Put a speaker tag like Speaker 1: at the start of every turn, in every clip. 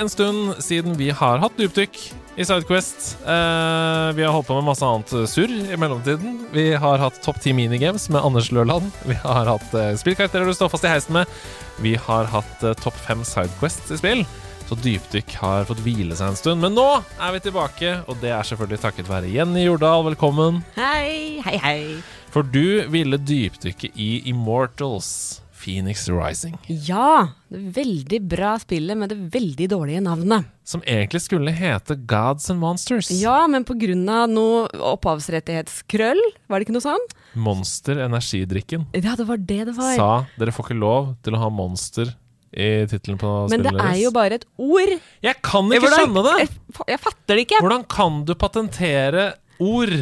Speaker 1: En stund siden vi har hatt dypdykk i Sidequest. Uh, vi har holdt på med masse annet surr i mellomtiden. Vi har hatt Topp 10 minigames med Anders Lørland. Vi har hatt uh, spillkarakterer du står fast i heisen med. Vi har hatt uh, Topp 5 Sidequest i spill. Så dypdykk har fått hvile seg en stund. Men nå er vi tilbake, og det er selvfølgelig takket være Jenny Jordal. Velkommen.
Speaker 2: Hei, hei, hei.
Speaker 1: For du ville dypdykke i Immortals. Phoenix Rising.
Speaker 2: Ja, det veldig bra spillet med det veldig dårlige navnet.
Speaker 1: Som egentlig skulle hete Gods and Monsters.
Speaker 2: Ja, men av noe opphavsrettighetskrøll, var det ikke noe sånn?
Speaker 1: Monster Energidrikken
Speaker 2: Ja, det var det det var.
Speaker 1: sa dere får ikke lov til å ha monster i tittelen på
Speaker 2: men det er jo bare et ord.
Speaker 1: Jeg kan ikke
Speaker 2: Hvordan-
Speaker 1: skjønne det!
Speaker 2: Jeg, jeg fatter det ikke.
Speaker 1: Hvordan kan du patentere ord?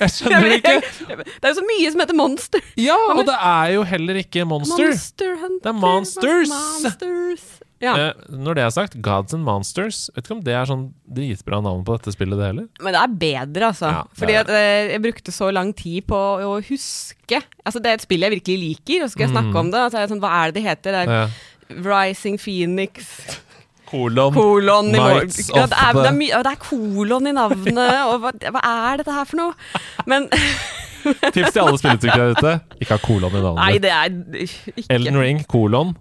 Speaker 1: Jeg skjønner det ikke.
Speaker 2: Det er jo så mye som heter monster.
Speaker 1: Ja, og det er jo heller ikke monster.
Speaker 2: Monster Hunter.
Speaker 1: Det er monsters.
Speaker 2: Monsters. Ja.
Speaker 1: Eh, når det er sagt, Gods and Monsters Vet ikke om det er sånn dritbra navn på dette spillet, det heller.
Speaker 2: Men det er bedre, altså.
Speaker 1: Ja, er.
Speaker 2: Fordi at eh, jeg brukte så lang tid på å huske Altså, det er et spill jeg virkelig liker, og så skal jeg snakke om det. Og så er jeg sånn, hva er det det heter? Det er
Speaker 1: Ja.
Speaker 2: Rising Phoenix
Speaker 1: Kolon.
Speaker 2: Kolon i.
Speaker 1: Knights
Speaker 2: Ja, det, er, det, er mye- det er kolon i navnet, og hva, hva er dette her for noe? Men
Speaker 1: Tips til alle spillutviklere der ute. Ikke ha kolon i navnet.
Speaker 2: Nei, det er ikke
Speaker 1: Elden Ring, kolon.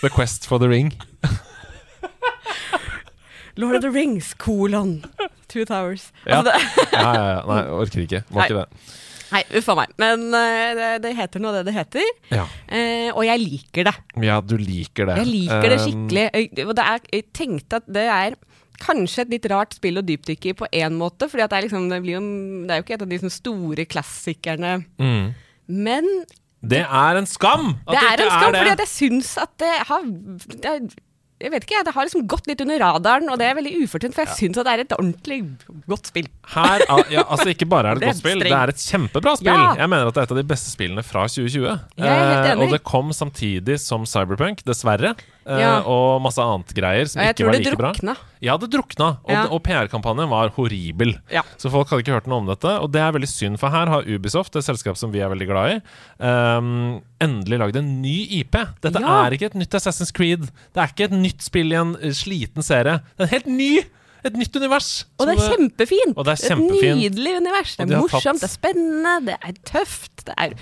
Speaker 1: The Quest for the Ring.
Speaker 2: Lord of the Rings, kolon. Two Towers.
Speaker 1: Ja.
Speaker 2: Altså,
Speaker 1: Ja, ja, ja. Nei, orker ikke. Må ikke det.
Speaker 2: Nei, uff a meg. Men uh, det, det heter nå det det heter.
Speaker 1: Ja.
Speaker 2: Uh, og jeg liker det.
Speaker 1: ja, du liker det.
Speaker 2: Jeg liker det
Speaker 1: Um,
Speaker 2: skikkelig. Jeg- Og det er, jeg tenkte at det er kanskje et litt rart spill å dypdykke i på én måte. for det, liksom, det, jo, det er jo ikke et av de store klassikerne.
Speaker 1: Mm.
Speaker 2: Men
Speaker 1: Det er en skam at
Speaker 2: det er en skam,
Speaker 1: er
Speaker 2: fordi at jeg syns at det har det er, Jeg vet ikke, det har liksom gått litt under radaren, og det er veldig ufortjent, for jeg syns at det er et ordentlig godt spill.
Speaker 1: Her, ja, altså Ikke bare er det et godt spill, det er et kjempebra spill.
Speaker 2: Ja.
Speaker 1: Jeg mener at det er et av de beste spillene fra 2020.
Speaker 2: Jeg er helt
Speaker 1: Eh, og det kom samtidig som Cyberpunk, dessverre. Eh,
Speaker 2: Ja.
Speaker 1: Og masse annet greier som ikke var
Speaker 2: like
Speaker 1: like bra.
Speaker 2: drukna.
Speaker 1: Ja, det drukna, og, og PR-kampanjen var horribel. Så folk hadde ikke hørt noe om dette, og det er veldig synd, for her har Ubisoft, et selskap som vi er veldig glad i, ehm, endelig lagd en ny IP. Dette er ikke et nytt Assassin's Creed. Det er ikke et nytt spill i en eh, sliten serie. Det er en helt ny! Et nytt univers.
Speaker 2: Og det er kjempefint!
Speaker 1: Og det er kjempefint.
Speaker 2: Et nydelig univers. Det er
Speaker 1: de
Speaker 2: morsomt,
Speaker 1: tatt-
Speaker 2: det er spennende, det er tøft. Det er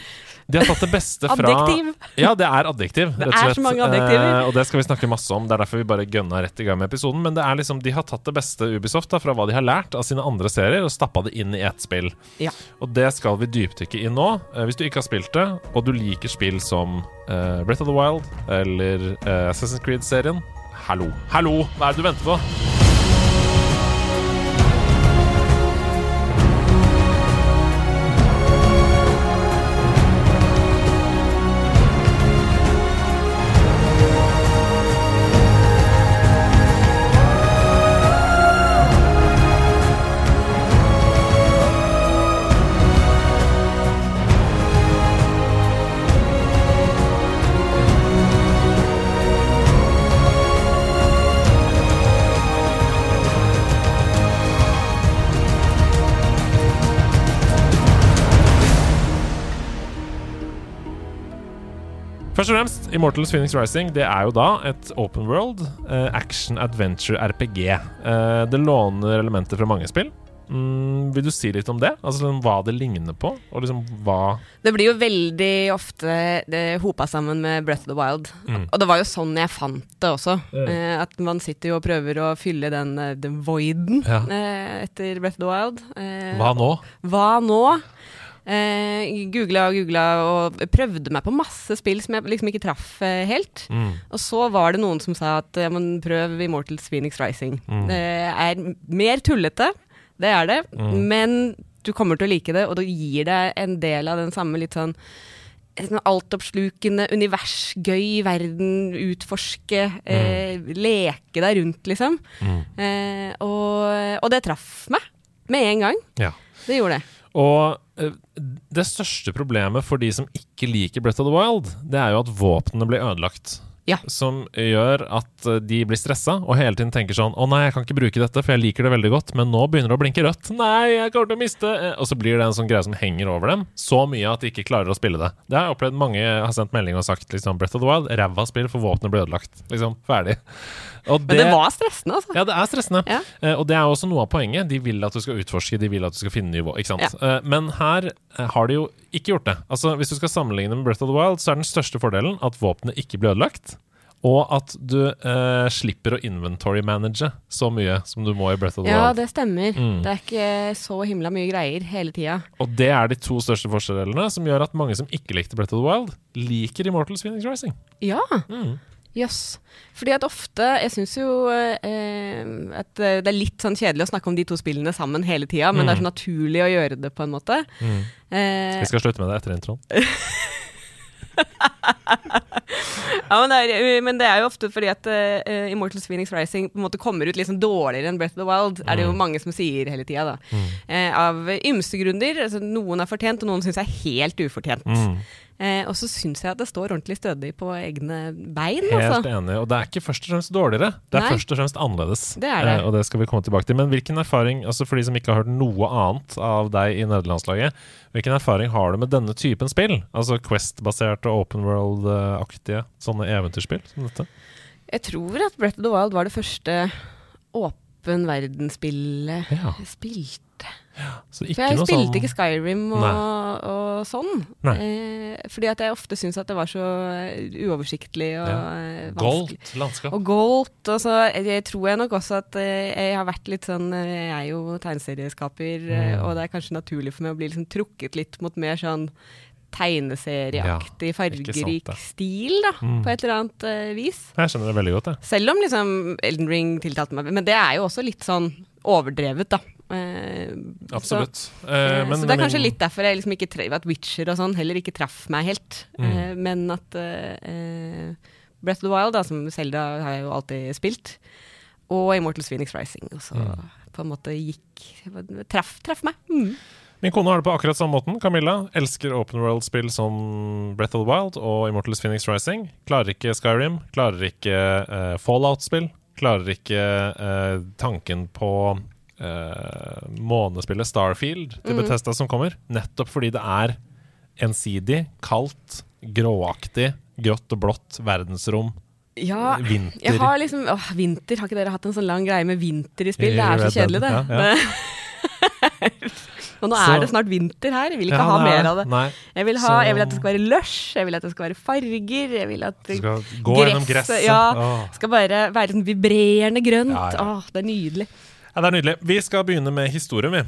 Speaker 1: De har tatt det beste fra
Speaker 2: Adjektiv.
Speaker 1: Ja, det er adjektiv,
Speaker 2: Det
Speaker 1: rett og
Speaker 2: er så mange adjektiver.
Speaker 1: Eh, og det skal vi snakke masse om. Det er derfor vi bare gønna rett i gang med episoden. Men det er liksom, de har tatt det beste Ubisoft da, fra hva de har lært av sine andre serier, og stappa det inn i ett spill.
Speaker 2: Ja.
Speaker 1: Og det skal vi dypdykke i nå. Eh, hvis du ikke har spilt det, og du liker spill som eh, Breath of the Wild eller eh, Assassin's Creed-serien, hallo. Hallo! Hva er det du venter på? Først og fremst, Immortals Phoenix Rising det er jo da et open world uh, action adventure RPG. Uh, det låner elementer fra mange spill. Mm, vil du si litt om det? Altså liksom, Hva det ligner på? Og liksom hva
Speaker 2: Det blir jo veldig ofte det hopa sammen med Breath of the Wild.
Speaker 1: Mm.
Speaker 2: Og det var jo sånn jeg fant det også. Eh, at man sitter jo og prøver å fylle den, eh, den voiden
Speaker 1: Ja.
Speaker 2: eh, etter Breath of the Wild. Eh,
Speaker 1: Hva nå?
Speaker 2: Hva nå? Eh, googla og googla og prøvde meg på masse spill som jeg liksom ikke traff eh, helt.
Speaker 1: Mm.
Speaker 2: Og så var det noen som sa at ja, men prøv Immortals Phoenix Rising.
Speaker 1: Mm.
Speaker 2: Det er mer tullete, det er det,
Speaker 1: Mm.
Speaker 2: men du kommer til å like det, og det gir deg en del av den samme litt sånn sånn altoppslukende univers, gøy verden, utforske, eh, leke deg rundt, liksom.
Speaker 1: Mm.
Speaker 2: Eh, og, og det traff meg med en gang.
Speaker 1: Ja.
Speaker 2: Det gjorde det.
Speaker 1: Og det største problemet for de som ikke liker Breath of the Wild, det er jo at våpnene blir ødelagt.
Speaker 2: Ja.
Speaker 1: Som gjør at eh, de blir stressa og hele tiden tenker sånn Å nei, jeg kan ikke bruke dette, for jeg liker det veldig godt, men nå begynner det å blinke rødt. Nei, jeg kommer til å miste eh, Og så blir det en sånn greie som henger over dem så mye at de ikke klarer å spille det. Det har jeg opplevd mange har sendt melding og sagt liksom Breath of the Wild, ræva spill, for våpenet ble ødelagt. Liksom, ferdig. Og
Speaker 2: Men det var stressende, altså.
Speaker 1: ja, det er stressende.
Speaker 2: Ja.
Speaker 1: Uh, og det er jo også noe av poenget. De vil at du skal utforske, de vil at du skal finne nivå. Ikke sant? Eh, men her eh, har de jo ikke gjort det. Altså, Hvis du skal sammenligne med Breath of the Wild, så er den største fordelen at våpenet ikke blir ødelagt. Og at du eh, slipper å inventory-manage så mye som du må i Breath of the
Speaker 2: Ja,
Speaker 1: Wild.
Speaker 2: det stemmer.
Speaker 1: Mm.
Speaker 2: Det er ikke så himla mye greier hele tida.
Speaker 1: Og det er de to største forskjellene som gjør at mange som ikke likte Breath of the Wild, liker Immortals Phoenix Rising.
Speaker 2: Ja,
Speaker 1: Mm.
Speaker 2: Jøss. Fordi at ofte Jeg syns jo eh, at det er litt sånn kjedelig å snakke om de to spillene sammen hele tida, men det er så naturlig å gjøre det, på en måte.
Speaker 1: Mm.
Speaker 2: Eh,
Speaker 1: Vi skal slutte med det etter introen.
Speaker 2: ja, men, det er, eh, men det er jo ofte fordi at uh, Immortals Phoenix Rising på en måte kommer ut liksom dårligere enn Breath of the Wild, er det jo
Speaker 1: Mm.
Speaker 2: mange som sier hele tida. da.
Speaker 1: Mm.
Speaker 2: Uh, av ymse grunner. Altså, noen er fortjent, og noen syns er helt ufortjent.
Speaker 1: Mm.
Speaker 2: Eh, og så syns jeg at det står ordentlig stødig på egne bein.
Speaker 1: Helt
Speaker 2: Altså.
Speaker 1: enig. Og det er ikke først og fremst dårligere, det er
Speaker 2: Nei.
Speaker 1: først og fremst annerledes.
Speaker 2: Det er det.
Speaker 1: Eh, og det skal vi komme tilbake til. Men hvilken erfaring, altså for de som ikke har hørt noe annet av deg i nederlandslaget, hvilken erfaring har du med denne typen spill? Altså Quest-baserte, open world-aktige sånne eventyrspill som dette?
Speaker 2: Jeg tror at Breath of the Wild var det første åpen verdensspillet
Speaker 1: Ja.
Speaker 2: jeg spilte.
Speaker 1: Så
Speaker 2: For jeg spilte
Speaker 1: sånn
Speaker 2: ikke Skyrim og, og sånn. Eh, fordi at jeg ofte syns at det var så eh, uoversiktlig og
Speaker 1: Ja.
Speaker 2: eh, vanskelig.
Speaker 1: Gold landskap.
Speaker 2: Og goldt. Og så jeg, jeg tror jeg nok også at eh, jeg har vært litt sånn eh, Jeg er jo tegneserieskaper, eh,
Speaker 1: Mm.
Speaker 2: og det er kanskje naturlig for meg å bli liksom trukket litt mot mer sånn tegneserieaktig, fargerik
Speaker 1: det.
Speaker 2: stil, da,
Speaker 1: Mm.
Speaker 2: på et eller annet uh, vis.
Speaker 1: Jeg skjønner det veldig godt, jeg.
Speaker 2: Selv om liksom Elden Ring tiltalte meg Men det er jo også litt sånn overdrevet, da. Uh,
Speaker 1: Absolutt.
Speaker 2: Så,
Speaker 1: Eh,
Speaker 2: eh,
Speaker 1: men-
Speaker 2: så det er
Speaker 1: men-
Speaker 2: kanskje litt derfor jeg liksom ikke tre- at Witcher og sånn heller ikke traff meg helt.
Speaker 1: Mm.
Speaker 2: Men at Breath of the Wild, da, som Selda har jeg jo alltid spilt, og Immortals Phoenix Rising, også
Speaker 1: Mm.
Speaker 2: på en måte gikk Traff, traff meg. Mm.
Speaker 1: Min kone har det på akkurat samme måten. Camilla elsker open world-spill som Breath of the Wild og Immortals Phoenix Rising. Klarer ikke Skyrim, klarer ikke uh, Fallout-spill. Klarer ikke uh, tanken på uh, månespillet Starfield til
Speaker 2: Mm.
Speaker 1: Bethesda som kommer. Nettopp fordi det er ensidig, kaldt, gråaktig, grått og blått verdensrom.
Speaker 2: Ja,
Speaker 1: Vinter.
Speaker 2: har liksom Åh, vinter. Har ikke dere hatt en sånn lang greie med vinter i spill?
Speaker 1: I
Speaker 2: Det er så kjedelig, det.
Speaker 1: ja, ja.
Speaker 2: Og nå er det snart vinter her. Jeg vil ikke
Speaker 1: Ja,
Speaker 2: ha
Speaker 1: er
Speaker 2: mer av det.
Speaker 1: Nei,
Speaker 2: Jeg vil, ha,
Speaker 1: Så-
Speaker 2: jeg vil at det skal være lush, jeg vil at det skal være farger. Jeg vil at det
Speaker 1: skal gå gjennom
Speaker 2: Gresset, ja.
Speaker 1: Åh.
Speaker 2: skal bare være sånn vibrerende grønt.
Speaker 1: Ja, ja.
Speaker 2: Åh, det er nydelig.
Speaker 1: Ja, det er nydelig. Vi skal begynne med historien, vi.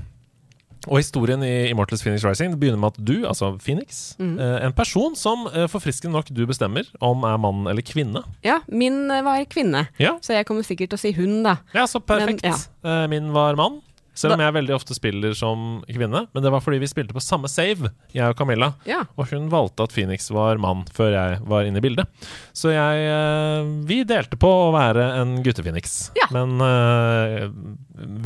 Speaker 1: Og historien i Immortals Phoenix Rising det begynner med at du, altså Phoenix,
Speaker 2: mm.
Speaker 1: eh, en person som eh, forfriskende nok du bestemmer om er mann eller kvinne.
Speaker 2: Ja, min eh, var kvinne,
Speaker 1: Ja,
Speaker 2: så jeg kommer sikkert til å si hun, da.
Speaker 1: ja så perfekt.
Speaker 2: Men,
Speaker 1: Eh, Min var mann. Selv om jeg veldig ofte spiller som kvinne. Men det var fordi vi spilte på samme save, jeg og Camilla.
Speaker 2: Ja.
Speaker 1: Og hun valgte at Phoenix var mann før jeg var inne i bildet. Så jeg eh, Vi delte på å være en gutte-Phoenix.
Speaker 2: Ja.
Speaker 1: Men eh,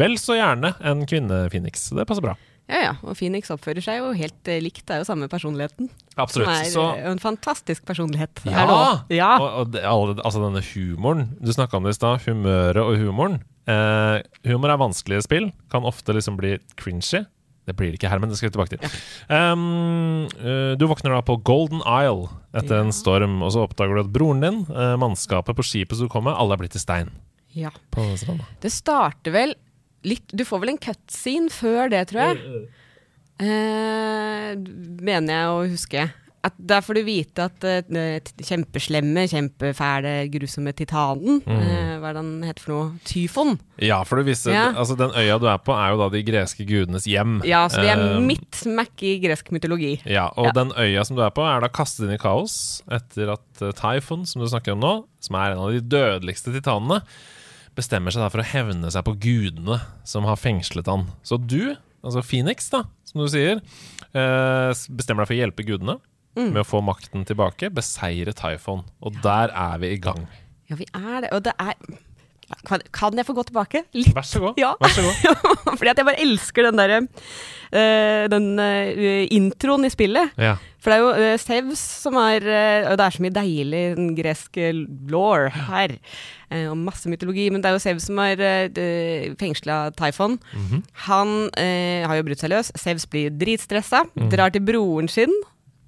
Speaker 1: vel så gjerne en kvinne-Phoenix. Det passer bra.
Speaker 2: ja, ja. Og Phoenix oppfører seg jo helt eh, likt. Det er jo samme personligheten.
Speaker 1: Absolutt.
Speaker 2: Som er
Speaker 1: Så
Speaker 2: en fantastisk personlighet.
Speaker 1: Ja!
Speaker 2: Ja.
Speaker 1: Og, og det, altså denne humoren Du snakka om det i stad. Humøret og humoren. Eh, humor er vanskelige spill. Kan ofte liksom bli cringy. Det blir det ikke her, men det skal vi tilbake til. Um, uh, du våkner da på Golden Isle etter
Speaker 2: Ja.
Speaker 1: en storm, og så oppdager du at broren din, uh, mannskapet på skipet som kommer kom med, alle er blitt til stein.
Speaker 2: ja.
Speaker 1: På.
Speaker 2: Det starter vel litt Du får vel en cutscene før det, tror jeg. Eh, mener jeg å huske. At Der får du vite at uh, kjempeslemme, kjempefæle, grusomme titanen
Speaker 1: Mm.
Speaker 2: uh, Hva er det han heter for noe? Tyfon?
Speaker 1: Ja, for du visste
Speaker 2: Ja.
Speaker 1: Altså, den øya du er på, er jo da de greske gudenes hjem.
Speaker 2: Ja, så de er
Speaker 1: uh,
Speaker 2: midt smack i gresk mytologi.
Speaker 1: Ja, og
Speaker 2: Ja.
Speaker 1: den øya som du er på, er da kastet inn i kaos etter at uh, Typhon, som du snakker om nå, som er en av de dødeligste titanene, bestemmer seg da for å hevne seg på gudene som har fengslet han. Så du, altså Phoenix, da, som du sier, eh, bestemmer deg for å hjelpe gudene. Med å få makten tilbake, beseire Typhon. Og der er vi i gang.
Speaker 2: Ja, vi er det. Og det er Kan, kan jeg få gå tilbake? Litt.
Speaker 1: Vær så god.
Speaker 2: Ja.
Speaker 1: Vær så god.
Speaker 2: Fordi at jeg bare elsker den derre uh, Den uh, introen i spillet.
Speaker 1: Ja.
Speaker 2: For det er jo uh, Sevs som er eh, Og det er så mye deilig den greske law her. eh, og masse mytologi. Men det er jo Sevs som har uh, fengsla Typhon.
Speaker 1: Mhm.
Speaker 2: Han eh, har jo brutt seg løs. Sevs blir dritstressa.
Speaker 1: Mm.
Speaker 2: Drar til broren sin,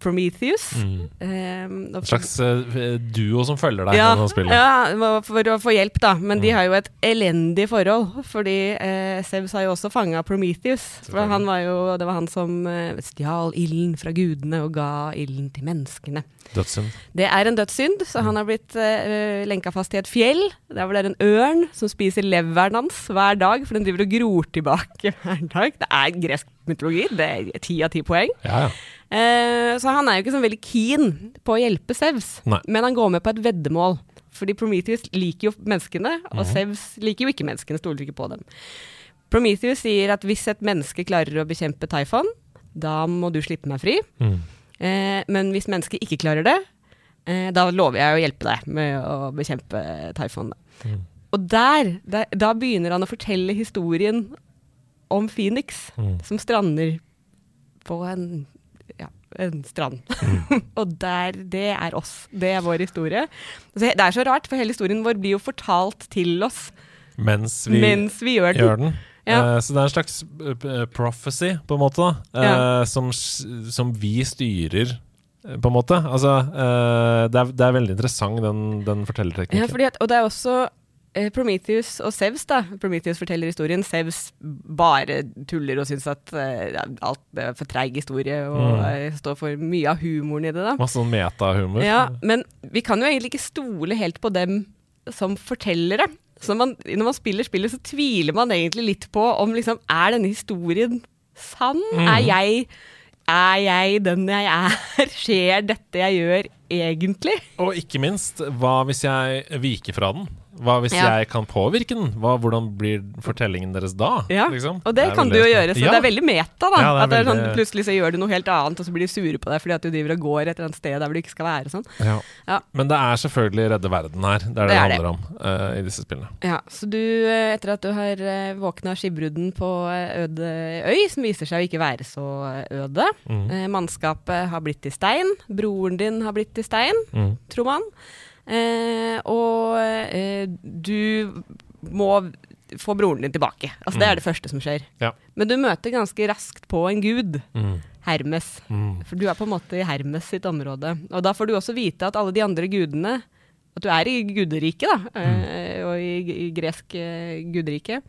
Speaker 2: Prometheus.
Speaker 1: Mm.
Speaker 2: Um,
Speaker 1: En slags uh, duo som følger deg
Speaker 2: ja,
Speaker 1: gjennom spiller?
Speaker 2: ja, for å få hjelp, da. Men de
Speaker 1: Mm.
Speaker 2: har jo et elendig forhold. Fordi uh, Sevs har jo også fanga Prometheus. For han var jo, det var han som uh, stjal ilden fra gudene og ga ilden til menneskene.
Speaker 1: Dødssynd.
Speaker 2: Det er en dødssynd, så han har blitt uh, lenka fast i et fjell. Der hvor det er en ørn som spiser leveren hans hver dag, for den driver og gror tilbake hver dag. Det er gresk mytologi. Det er ti av ti poeng.
Speaker 1: Ja, ja.
Speaker 2: Eh, så han er jo ikke sånn veldig keen på å hjelpe Sevs, men han går med på et veddemål. Fordi Prometheus liker jo menneskene, og
Speaker 1: Mhm.
Speaker 2: Sevs liker jo ikke menneskene, stoler ikke på dem. Prometheus sier at hvis et menneske klarer å bekjempe Typhon, da må du slippe meg fri.
Speaker 1: Mm.
Speaker 2: Eh, men hvis mennesket ikke klarer det, eh, da lover jeg å hjelpe deg med å bekjempe Typhon.
Speaker 1: Mm.
Speaker 2: Og der, der, da begynner han å fortelle historien om Phoenix,
Speaker 1: Mm.
Speaker 2: som strander på en, en strand. og der, det er oss. Det er vår historie. Altså, det er så rart, for hele historien vår blir jo fortalt til oss
Speaker 1: Mens vi
Speaker 2: mens vi gjør den.
Speaker 1: gjør den.
Speaker 2: Ja.
Speaker 1: Uh, så det er en slags eh, prophecy, på en måte, eh,
Speaker 2: Ja.
Speaker 1: som, som vi styrer, eh, på en måte. Altså, eh, det, er, det er veldig interessant, den, den
Speaker 2: Ja,
Speaker 1: fortellerteknikken.
Speaker 2: fordi at, og det er også eh, Prometheus og Sevs, da. Prometheus forteller historien. Sevs bare tuller og syns at uh, alt er for treig historie, og
Speaker 1: Mm.
Speaker 2: eh, står for mye av humoren i det, da.
Speaker 1: Masse sånn metahumor.
Speaker 2: Ja, men vi kan jo egentlig ikke stole helt på dem som fortellere. Så man, når man spiller spillet, så tviler man egentlig litt på om liksom Er denne historien sann?
Speaker 1: Mm.
Speaker 2: Er jeg er jeg den jeg er? Skjer dette jeg gjør, egentlig?
Speaker 1: Og ikke minst, hva hvis jeg viker fra den? Hva hvis
Speaker 2: Ja.
Speaker 1: jeg kan påvirke den? Hva, hvordan blir fortellingen deres da?
Speaker 2: Ja,
Speaker 1: liksom?
Speaker 2: Og det,
Speaker 1: det
Speaker 2: kan du jo gjøre, så
Speaker 1: ja.
Speaker 2: det er veldig meta, da.
Speaker 1: Ja, er
Speaker 2: sånn, plutselig så gjør du noe helt annet, og så blir de sure på deg fordi at du driver og går et eller annet sted der hvor du ikke skal være. Sånn.
Speaker 1: Men det er selvfølgelig redde verden her. Det er det det,
Speaker 2: er det.
Speaker 1: handler om uh, i disse spillene.
Speaker 2: Ja, Så du, eh, etter at du har uh, våkna skipbrudden på eh, øde øy, som viser seg å ikke være så eh, øde
Speaker 1: Mm.
Speaker 2: eh, Mannskapet har blitt til stein. Broren din har blitt til stein,
Speaker 1: Mm.
Speaker 2: tror man. Eh, og eh, du må få broren din tilbake. Altså Det
Speaker 1: Mm.
Speaker 2: er det første som skjer.
Speaker 1: Ja.
Speaker 2: Men du møter ganske raskt på en gud,
Speaker 1: Mm.
Speaker 2: Hermes.
Speaker 1: Mm.
Speaker 2: For du er på en måte i Hermes sitt område. Og da får du også vite at alle de andre gudene At du er i guderiket, da, Mm. og i, i gresk eh, guderike.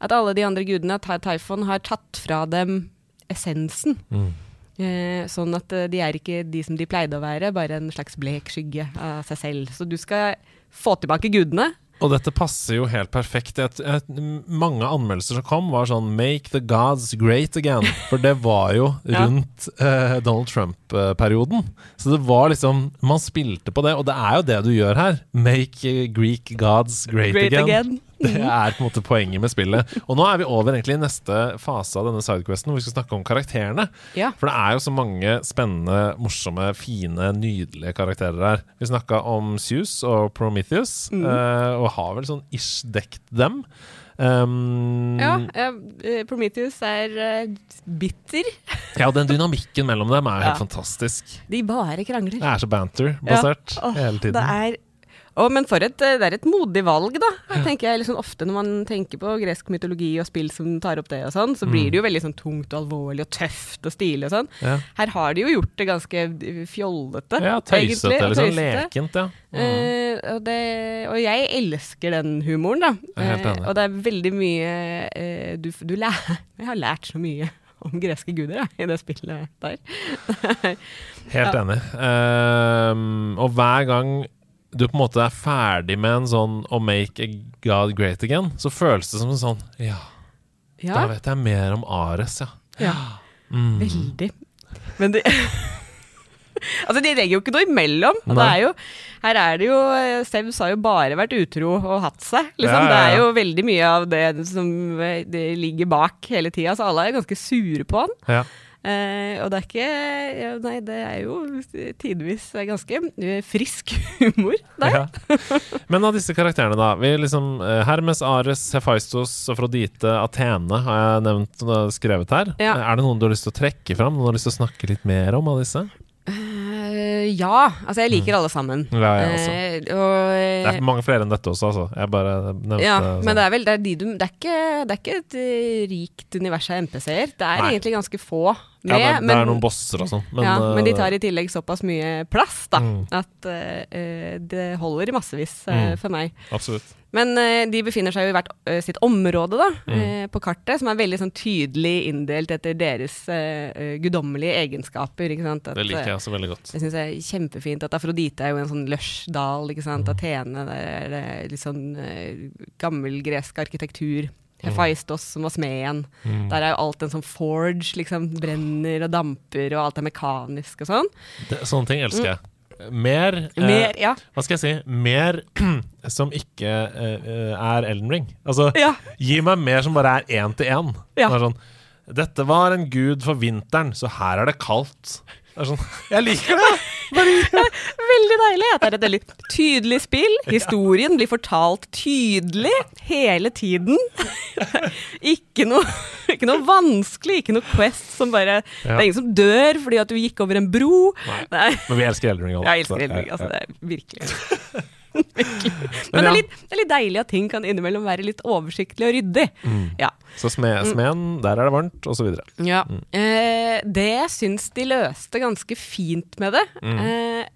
Speaker 2: At alle de andre gudene, Ty- Typhon, har tatt fra dem essensen.
Speaker 1: Mm.
Speaker 2: Eh, sånn at eh, de er ikke de som de pleide å være, bare en slags blek skygge av seg selv. Så du skal få tilbake gudene.
Speaker 1: Og dette passer jo helt perfekt. Et, et, mange anmeldelser som kom, var sånn 'Make the gods great again'. For det var jo
Speaker 2: Ja.
Speaker 1: rundt eh, Donald Trump-perioden. Så det var liksom Man spilte på det, og det er jo det du gjør her. 'Make Greek gods great,
Speaker 2: Great
Speaker 1: again'.
Speaker 2: again.
Speaker 1: Det er på en måte poenget med spillet. Og nå er vi over egentlig i neste fase av denne sidequesten, hvor vi skal snakke om karakterene.
Speaker 2: Ja.
Speaker 1: For det er jo så mange spennende, morsomme, fine, nydelige karakterer her. Vi snakka om Zeus og Prometheus,
Speaker 2: Mm.
Speaker 1: eh, og har vel sånn ish dekt dem. Um,
Speaker 2: Ja, eh, Prometheus er eh, bitter.
Speaker 1: ja, og den dynamikken mellom dem er helt
Speaker 2: Ja.
Speaker 1: fantastisk.
Speaker 2: De bare krangler.
Speaker 1: Det er så banter-basert
Speaker 2: Åh,
Speaker 1: hele tiden.
Speaker 2: Det er Å, men for et, eh, det er et modig valg, da. tenker jeg liksom Ofte når man tenker på gresk mytologi og spill som tar opp det, og sånn, så blir det jo veldig sånn tungt og alvorlig og tøft og stilig og sånn.
Speaker 1: Ja,
Speaker 2: Her har de jo gjort det ganske fjollete.
Speaker 1: ja tøysete
Speaker 2: egentlig,
Speaker 1: liksom
Speaker 2: tøysete.
Speaker 1: lekent, ja. Mm.
Speaker 2: Uh, og, det, og jeg elsker den humoren, da.
Speaker 1: Enig.
Speaker 2: og det er veldig mye uh, du, du lær, Jeg har lært så mye om greske guder ja, i det spillet der.
Speaker 1: Helt enig. Um, og hver gang du på en måte er ferdig med en sånn 'Å make a God great again', så føles det som en sånn Ja, da vet jeg mer om Ares, ja.
Speaker 2: ja
Speaker 1: Mm.
Speaker 2: veldig. Men det Altså, de legger jo ikke noe imellom. Er jo, her er det jo eh, Sevs har jo bare vært utro og hatt seg. Liksom.
Speaker 1: Ja, ja,
Speaker 2: Det er jo veldig mye av det som eh, det ligger bak hele tida, så alle er ganske sure på han. Eh, og det er ikke ja, Nei, det er jo tidvis ganske eh, frisk humor der.
Speaker 1: Ja. Men av disse karakterene, da. Vi liksom, eh, Hermes, Ares, Hephaistos, Afrodite, Athene har jeg nevnt og skrevet her.
Speaker 2: Ja.
Speaker 1: Er det noen du har lyst til å trekke fram? Noen du har lyst til å snakke litt mer om av disse?
Speaker 2: Eh, ja. Altså, jeg liker alle sammen.
Speaker 1: Ja.
Speaker 2: Eh, og,
Speaker 1: Det er mange flere enn dette også, altså. Jeg bare nevnte
Speaker 2: ja,
Speaker 1: sånn.
Speaker 2: men det er vel det er, de du, det er, ikke, det er ikke et rikt univers av MPC-er. Det er
Speaker 1: Nei.
Speaker 2: egentlig ganske få med.
Speaker 1: ja, det, er- det
Speaker 2: men,
Speaker 1: er noen bosser og sånn, men,
Speaker 2: ja, men de
Speaker 1: eh,
Speaker 2: tar i tillegg såpass mye plass da,
Speaker 1: Mm.
Speaker 2: at eh, det holder i massevis
Speaker 1: uh,
Speaker 2: for meg.
Speaker 1: Absolutt.
Speaker 2: Men uh, de befinner seg jo i hvert sitt område da,
Speaker 1: Mm.
Speaker 2: på kartet, som er veldig sånn tydelig inndelt etter deres guddommelige egenskaper. Ikke? At,
Speaker 1: Det liker jeg også veldig godt.
Speaker 2: det syns jeg er kjempefint. At Afrodite er jo en sånn lush dal. Ikke sant?
Speaker 1: Mm.
Speaker 2: Athene, det er det litt sånn gammel gresk arkitektur. Hephaistos, som var smeden.
Speaker 1: Mm.
Speaker 2: Der er jo alt en sånn forge, liksom. Brenner og damper, og alt er mekanisk og sånn.
Speaker 1: Det, sånne ting elsker jeg. Mer, eh,
Speaker 2: Mm. Mer, ja.
Speaker 1: Hva skal jeg si? Mer som ikke eh, eh, er Elden Ring. Altså,
Speaker 2: Ja.
Speaker 1: gi meg mer som bare er én til én.
Speaker 2: Ja.
Speaker 1: Sånn, Dette var en gud for vinteren, så her er det kaldt. Sånn, jeg liker det!
Speaker 2: Veldig deilig. At det er et veldig tydelig spill. Historien blir fortalt tydelig hele tiden. ikke, noe, ikke noe vanskelig, ikke noe Quest som bare Det er ingen som dør fordi at du gikk over en bro.
Speaker 1: Nei.
Speaker 2: Nei.
Speaker 1: Men vi elsker Eldring. Ring.
Speaker 2: Jeg elsker
Speaker 1: så,
Speaker 2: Elden Ring.
Speaker 1: ja,
Speaker 2: Altså, det er virkelig. Men, det, er litt, det er litt deilig at ting kan innimellom være litt oversiktlig og ryddig.
Speaker 1: Mm.
Speaker 2: Ja.
Speaker 1: Så sme, smeden, der er det varmt, videre.
Speaker 2: Ja.
Speaker 1: Mm.
Speaker 2: Eh, det jeg syns de løste ganske fint med det,
Speaker 1: Mm.
Speaker 2: eh,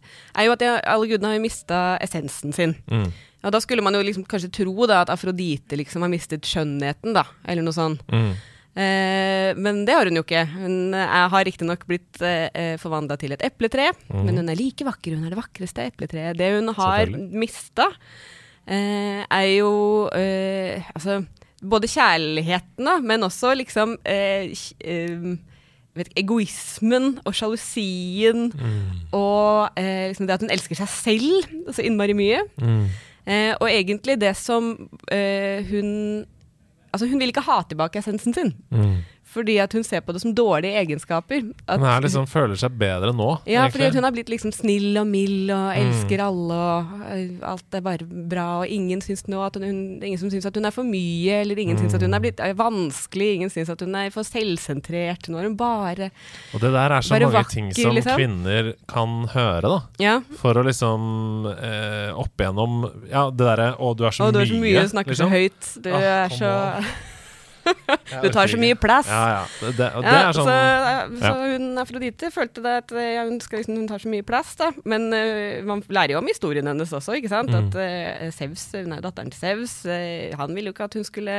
Speaker 2: er jo at jeg, alle gudene har jo mista essensen sin.
Speaker 1: Mm.
Speaker 2: Og da skulle man jo liksom kanskje tro da at Afrodite liksom har mistet skjønnheten, da, eller noe sånt.
Speaker 1: Mm.
Speaker 2: Eh, men det har hun jo ikke. Hun eh, har riktignok blitt eh, forvandla til et epletre,
Speaker 1: mm.
Speaker 2: men hun er like vakker. Hun er det vakreste epletreet. Det hun har mista, eh, er jo eh, altså både kjærligheten, da, men også liksom eh, eh, vet egoismen og sjalusien
Speaker 1: Mm.
Speaker 2: og eh, liksom det at hun elsker seg selv så innmari mye.
Speaker 1: Mm.
Speaker 2: Eh, og egentlig det som eh, hun Altså, hun vil ikke ha tilbake essensen sin,
Speaker 1: Mm.
Speaker 2: Fordi at hun ser på det som dårlige egenskaper. At,
Speaker 1: Hun liksom, føler seg bedre nå,
Speaker 2: ja,
Speaker 1: egentlig.
Speaker 2: fordi at hun har blitt liksom snill og mild og
Speaker 1: Mm.
Speaker 2: elsker alle, og øh, alt er bare bra, og ingen syns nå at hun, ingen som syns at hun er for mye, eller ingen syns at hun er blitt er vanskelig, ingen syns at hun er for selvsentrert. Nå er hun bare
Speaker 1: Og det der er så mange
Speaker 2: vakker,
Speaker 1: ting som
Speaker 2: liksom.
Speaker 1: kvinner kan høre, da.
Speaker 2: Ja.
Speaker 1: For å liksom eh, opp igjennom Ja, det derre Å, du er så mye'.
Speaker 2: Og du er så mye, snakker
Speaker 1: liksom.
Speaker 2: så høyt, du
Speaker 1: Ah,
Speaker 2: er så Du tar så mye plass.
Speaker 1: Ja, ja. Det, det, det
Speaker 2: Ja,
Speaker 1: er sånn
Speaker 2: så, så hun Afrodite følte det at hun, skal, liksom, hun tar så mye plass, da. Men uh, man lærer jo om historien hennes også, ikke sant.
Speaker 1: Mm.
Speaker 2: At uh, Sevs, hun er datteren til Sevs. uh, han ville jo ikke at hun skulle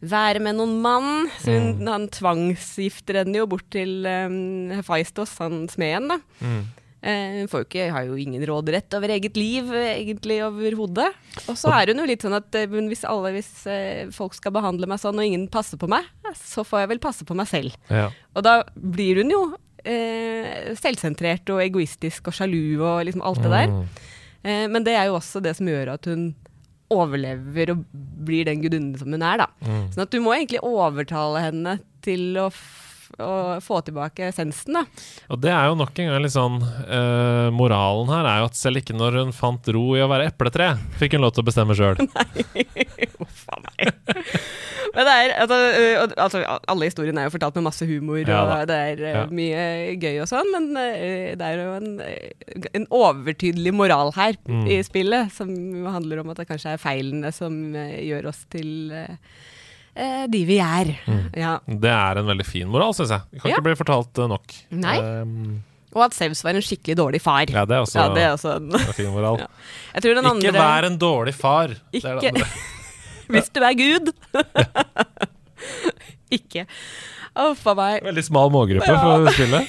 Speaker 2: være med noen mann, så hun,
Speaker 1: Mm.
Speaker 2: han tvangsgifter henne jo bort til um, Hephaistos, han smeden, da.
Speaker 1: mm.
Speaker 2: Eh, hun får har jo ingen råderett over eget liv, eh, egentlig overhodet. Og så er hun jo litt sånn at eh, men hvis, alle, hvis eh, folk skal behandle meg sånn, og ingen passer på meg, så får jeg vel passe på meg selv.
Speaker 1: ja.
Speaker 2: Og da blir hun jo eh, selvsentrert og egoistisk og sjalu og liksom alt det der.
Speaker 1: Mm.
Speaker 2: Eh, men det er jo også det som gjør at hun overlever og blir den gudinnen som hun er, da.
Speaker 1: Mm.
Speaker 2: Sånn at du må egentlig overtale henne til å, å få tilbake sensen. da.
Speaker 1: Og det er jo nok en gang litt sånn uh, Moralen her er jo at selv ikke når hun fant ro i å være epletre, fikk hun lov til å bestemme sjøl.
Speaker 2: Uff a meg. Men det er, altså, altså, alle historiene er jo fortalt med masse humor,
Speaker 1: Ja
Speaker 2: og det er
Speaker 1: Ja.
Speaker 2: mye gøy og sånn, men det er jo en, en overtydelig moral her
Speaker 1: Mm.
Speaker 2: i spillet, som handler om at det kanskje er feilene som gjør oss til ø, de vi er.
Speaker 1: Mm.
Speaker 2: Ja.
Speaker 1: Det er en veldig fin moral, syns jeg. Det kan
Speaker 2: Ja.
Speaker 1: ikke bli fortalt eh, nok.
Speaker 2: Nei.
Speaker 1: Um,
Speaker 2: Og at Sevs var en skikkelig dårlig far.
Speaker 1: ja, det er også
Speaker 2: Ja, det er også en
Speaker 1: en fin moral.
Speaker 2: Ja. Jeg tror den
Speaker 1: Ikke
Speaker 2: andre
Speaker 1: vær en dårlig far. Det er det
Speaker 2: Ikke-
Speaker 1: andre.
Speaker 2: Hvis du er Gud. ikke. Uff a meg.
Speaker 1: Veldig smal målgruppe for spillet.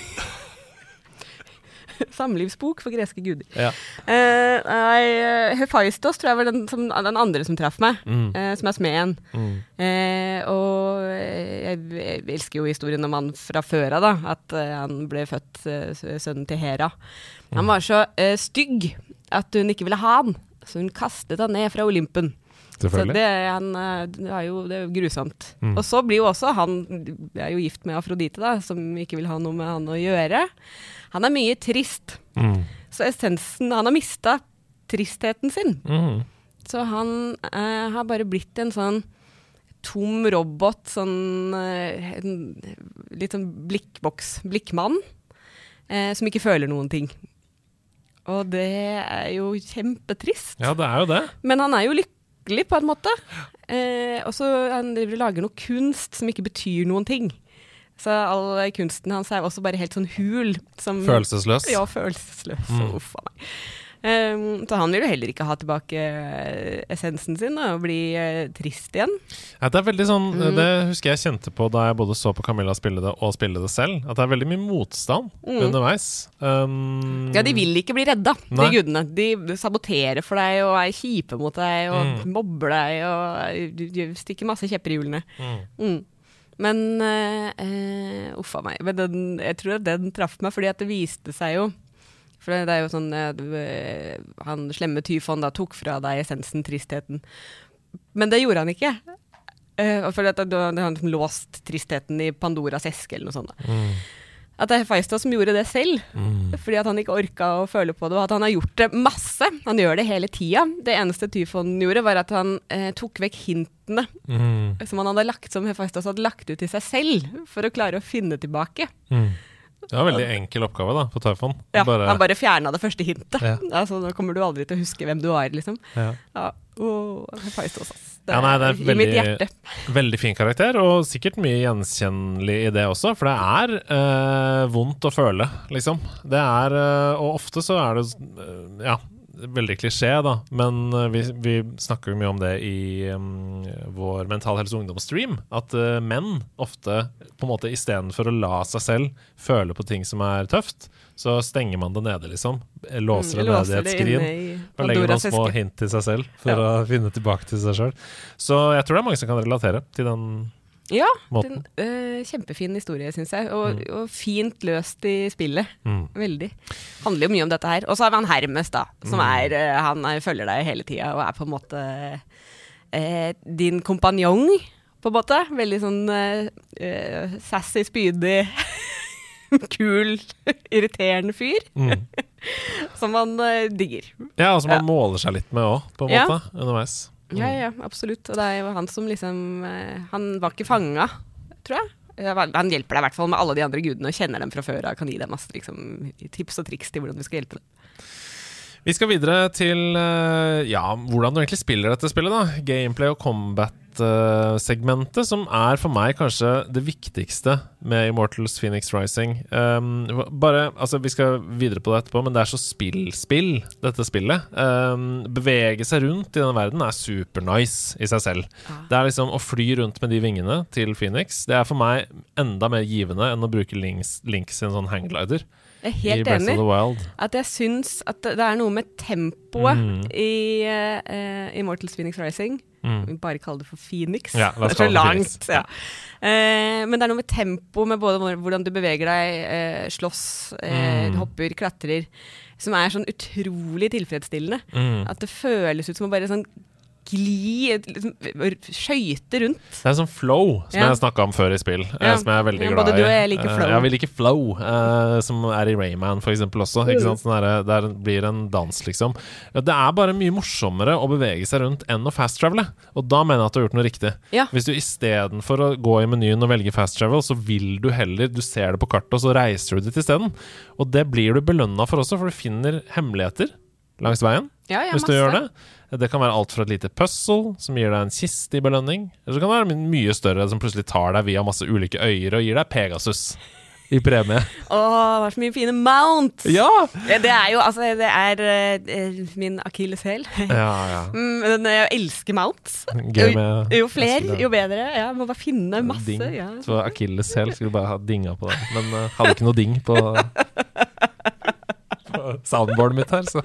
Speaker 2: Samlivsbok for greske guder.
Speaker 1: Ja.
Speaker 2: Uh, nei, eh, Hephaistos tror jeg var den, som, den andre som traff meg,
Speaker 1: Mm.
Speaker 2: uh, som er smeden.
Speaker 1: Mm.
Speaker 2: Uh, og jeg, jeg elsker jo historien om han fra før av, da. At han ble født sønnen til Hera.
Speaker 1: Mm.
Speaker 2: Han var så stygg at hun ikke ville ha han, så hun kastet han ned fra Olympen. Så det, han, eh, det er jo det er jo grusomt.
Speaker 1: Mm.
Speaker 2: Og så blir jo også han Jeg er jo gift med Afrodite, da, som ikke vil ha noe med han å gjøre. Han er mye trist.
Speaker 1: Mm.
Speaker 2: Så essensen Han har mista tristheten sin.
Speaker 1: Mm.
Speaker 2: Så han eh, har bare blitt en sånn tom robot, sånn eh, en, Litt sånn blikkboks, blikkmann, eh, som ikke føler noen ting. Og det er jo kjempetrist.
Speaker 1: Ja, det er jo det.
Speaker 2: Men han er jo lykkelig, på en måte. Eh, og så han driver og lager noe kunst som ikke betyr noen ting. Så all kunsten hans er også bare helt sånn hul. Som,
Speaker 1: Følelsesløs.
Speaker 2: Ja, følelsesløs.
Speaker 1: Mm.
Speaker 2: Uff a meg. Um, så han vil jo heller ikke ha tilbake eh, essensen sin da, og bli uh, trist igjen.
Speaker 1: Ja, det er veldig sånn
Speaker 2: Mm.
Speaker 1: Det husker jeg kjente på da jeg både så på Camilla spille det og spille det selv. At det er veldig mye motstand
Speaker 2: Mm.
Speaker 1: underveis. Um,
Speaker 2: Ja, de vil ikke bli redda, de gudene. De saboterer for deg og er kjipe mot deg og
Speaker 1: Mm.
Speaker 2: mobber deg og eh, stikker masse kjepper i hjulene.
Speaker 1: Mm.
Speaker 2: Mm. Men uh, uh, uff a meg. Men den, jeg tror at den traff meg, fordi at det viste seg jo For det, det er jo sånn eh, eh, Han slemme Tyfon da tok fra deg essensen, tristheten. Men det gjorde han ikke. Uh, for det, da det han låst tristheten i Pandoras eske eller noe sånt. da.
Speaker 1: Mm.
Speaker 2: At det er Hephaistos som gjorde det selv.
Speaker 1: Mm.
Speaker 2: Fordi at han ikke orka å føle på det, og at han har gjort det masse. Han gjør det hele tida. Det eneste Tyfon gjorde, var at han eh, tok vekk hintene
Speaker 1: Mm.
Speaker 2: som han hadde lagt som Hephaistos hadde lagt ut til seg selv, for å klare å finne tilbake.
Speaker 1: Mm. Det var en veldig enkel oppgave da, på Typhon.
Speaker 2: Ja,
Speaker 1: Bare-
Speaker 2: Han bare fjerna det første hintet.
Speaker 1: Ja.
Speaker 2: Altså, nå kommer du aldri til å huske hvem du er, liksom.
Speaker 1: ja.
Speaker 2: Ja, Oh, Hephaistos, ass. Det
Speaker 1: Ja, nei, det er
Speaker 2: i mitt
Speaker 1: veldig-
Speaker 2: hjerte.
Speaker 1: Veldig fin karakter, og sikkert mye gjenkjennelig i det også. For det er øh, vondt å føle, liksom. Det er øh, Og ofte så er det øh, Ja, veldig klisjé, da. Men eh, vi, vi snakker jo mye om det i um, vår Mental Helse Ungdom-stream. At uh, menn ofte på en måte istedenfor å la seg selv føle på ting som er tøft, så stenger man det nede, liksom. Låser det nede i et skrin. Og legger noen små hint til seg selv for
Speaker 2: Ja.
Speaker 1: å finne tilbake til seg sjøl. Så jeg tror det er mange som kan relatere til den
Speaker 2: Ja, den, øh, kjempefin historie, syns jeg. Og, og fint løst i spillet.
Speaker 1: Mm.
Speaker 2: Veldig. Handler jo mye om dette her. Og så har vi han Hermes, da. Som
Speaker 1: Mm.
Speaker 2: er eh, Han er, følger deg hele tida og er på en måte øh, din kompanjong, på en måte. Veldig sånn eh, eh, sassy, spydig, kul, irriterende fyr.
Speaker 1: Mm.
Speaker 2: Som man eh, digger.
Speaker 1: Ja, som man
Speaker 2: Ja.
Speaker 1: måler seg litt med òg, på en
Speaker 2: Ja.
Speaker 1: måte, underveis. Mm.
Speaker 2: Ja, ja, absolutt. Og det er jo han som liksom eh, Han var ikke fanga, tror jeg. Han hjelper deg i hvert fall med alle de andre gudene og kjenner dem fra før av. Kan gi deg masse liksom, tips og triks til hvordan du skal hjelpe dem.
Speaker 1: Vi skal videre til eh, ja, hvordan du egentlig spiller dette spillet. da Gameplay og combat-segmentet, som er for meg kanskje det viktigste med Immortals Phoenix Rising. Um, bare, altså Vi skal videre på det etterpå, men det er så spill-spill, dette spillet. Um, bevege seg rundt i denne verden er supernice i seg selv. Det er liksom Å fly rundt med de vingene til Phoenix Det er for meg enda mer givende enn å bruke Links, Links sin sånn hangglider
Speaker 2: Jeg er helt enig. At jeg syns at det er noe med tempoet
Speaker 1: Mm.
Speaker 2: i uh, Immortals Phoenix Rising.
Speaker 1: Mm.
Speaker 2: Vi bare kaller det for Phoenix.
Speaker 1: Ja,
Speaker 2: det er så langt. Ja. Uh, men det er noe med tempo, med både hvordan du beveger deg, uh, slåss,
Speaker 1: Mm.
Speaker 2: hopper, klatrer, som er sånn utrolig tilfredsstillende.
Speaker 1: Mm.
Speaker 2: At det føles ut som å bare sånn gli, liksom, skøyte rundt.
Speaker 1: Det er sånn flow, som
Speaker 2: Ja.
Speaker 1: jeg snakka om før i spill. eh,
Speaker 2: Ja.
Speaker 1: Som jeg er veldig
Speaker 2: Ja,
Speaker 1: glad
Speaker 2: både du og jeg liker
Speaker 1: Eh,
Speaker 2: flow.
Speaker 1: Ja, vi liker flow, eh, som er i Rayman for eksempel også. Ikke sant? Sånn der, der blir en dans, liksom. Det er bare mye morsommere å bevege seg rundt enn å fast-travele. Og da mener jeg at du har gjort noe riktig.
Speaker 2: Ja.
Speaker 1: Hvis du istedenfor å gå i menyen og velge fast travel, så vil du heller Du ser det på kartet, og så reiser du dit isteden. Og det blir du belønna for også, for du finner hemmeligheter langs veien
Speaker 2: Ja, ja,
Speaker 1: hvis du
Speaker 2: masse.
Speaker 1: gjør det. Det kan være alt fra et lite puzzle som gir deg en kiste i belønning, eller så kan det være my- mye større som plutselig tar deg via masse ulike øyer og gir deg Pegasus i premie.
Speaker 2: Åh, det var så mye fine mounts!
Speaker 1: Ja!
Speaker 2: Det er jo altså Det er uh, min akilleshæl.
Speaker 1: Ja, ja.
Speaker 2: Mm, jeg elsker mounts.
Speaker 1: Gøy med
Speaker 2: Jo flere, jo bedre. Ja, må bare finne masse.
Speaker 1: ding.
Speaker 2: Ja.
Speaker 1: Så akilleshæl skulle bare ha dinga på den. Men uh, hadde ikke noe ding på, på soundboardet mitt her. Så.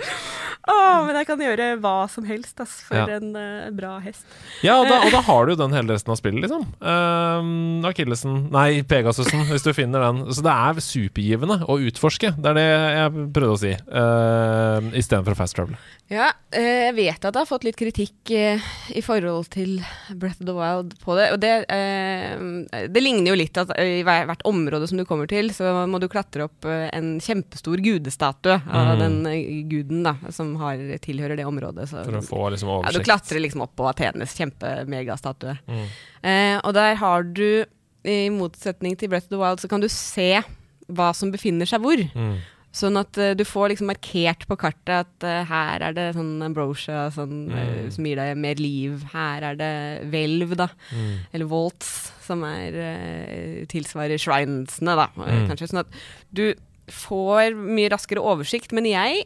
Speaker 2: Oh, men jeg kan gjøre hva som helst ass, for
Speaker 1: Ja.
Speaker 2: en uh, bra hest.
Speaker 1: Ja, og da, og da har du jo den hele resten av spillet, liksom. Um, Akillesen Nei, Pegasusen, hvis du finner den. Så det er supergivende å utforske. Det er det jeg prøvde å si. Uh, Istedenfor fast travel.
Speaker 2: Ja, eh, jeg vet at jeg har fått litt kritikk eh, i forhold til Breath of the Wild på det. Og det, eh, det ligner jo litt at eh, i hvert område som du kommer til, så må du klatre opp eh, en kjempestor gudestatue av
Speaker 1: Mm.
Speaker 2: den eh, guden da, som har, tilhører det området. Så,
Speaker 1: For å få liksom
Speaker 2: ja, du klatrer liksom opp på Athenes kjempemegastatue.
Speaker 1: Mm.
Speaker 2: Eh, og der har du, i motsetning til Breath of the Wild, så kan du se hva som befinner seg hvor.
Speaker 1: Mm.
Speaker 2: Sånn at uh, du får liksom markert på kartet at uh, her er det sånn ambrosia sånn,
Speaker 1: mm.
Speaker 2: uh, som gir deg mer liv. Her er det hvelv, da.
Speaker 1: Mm.
Speaker 2: Eller volts, som er, tilsvarer shrinesene, da.
Speaker 1: Mm.
Speaker 2: Kanskje sånn at du får mye raskere oversikt. Men jeg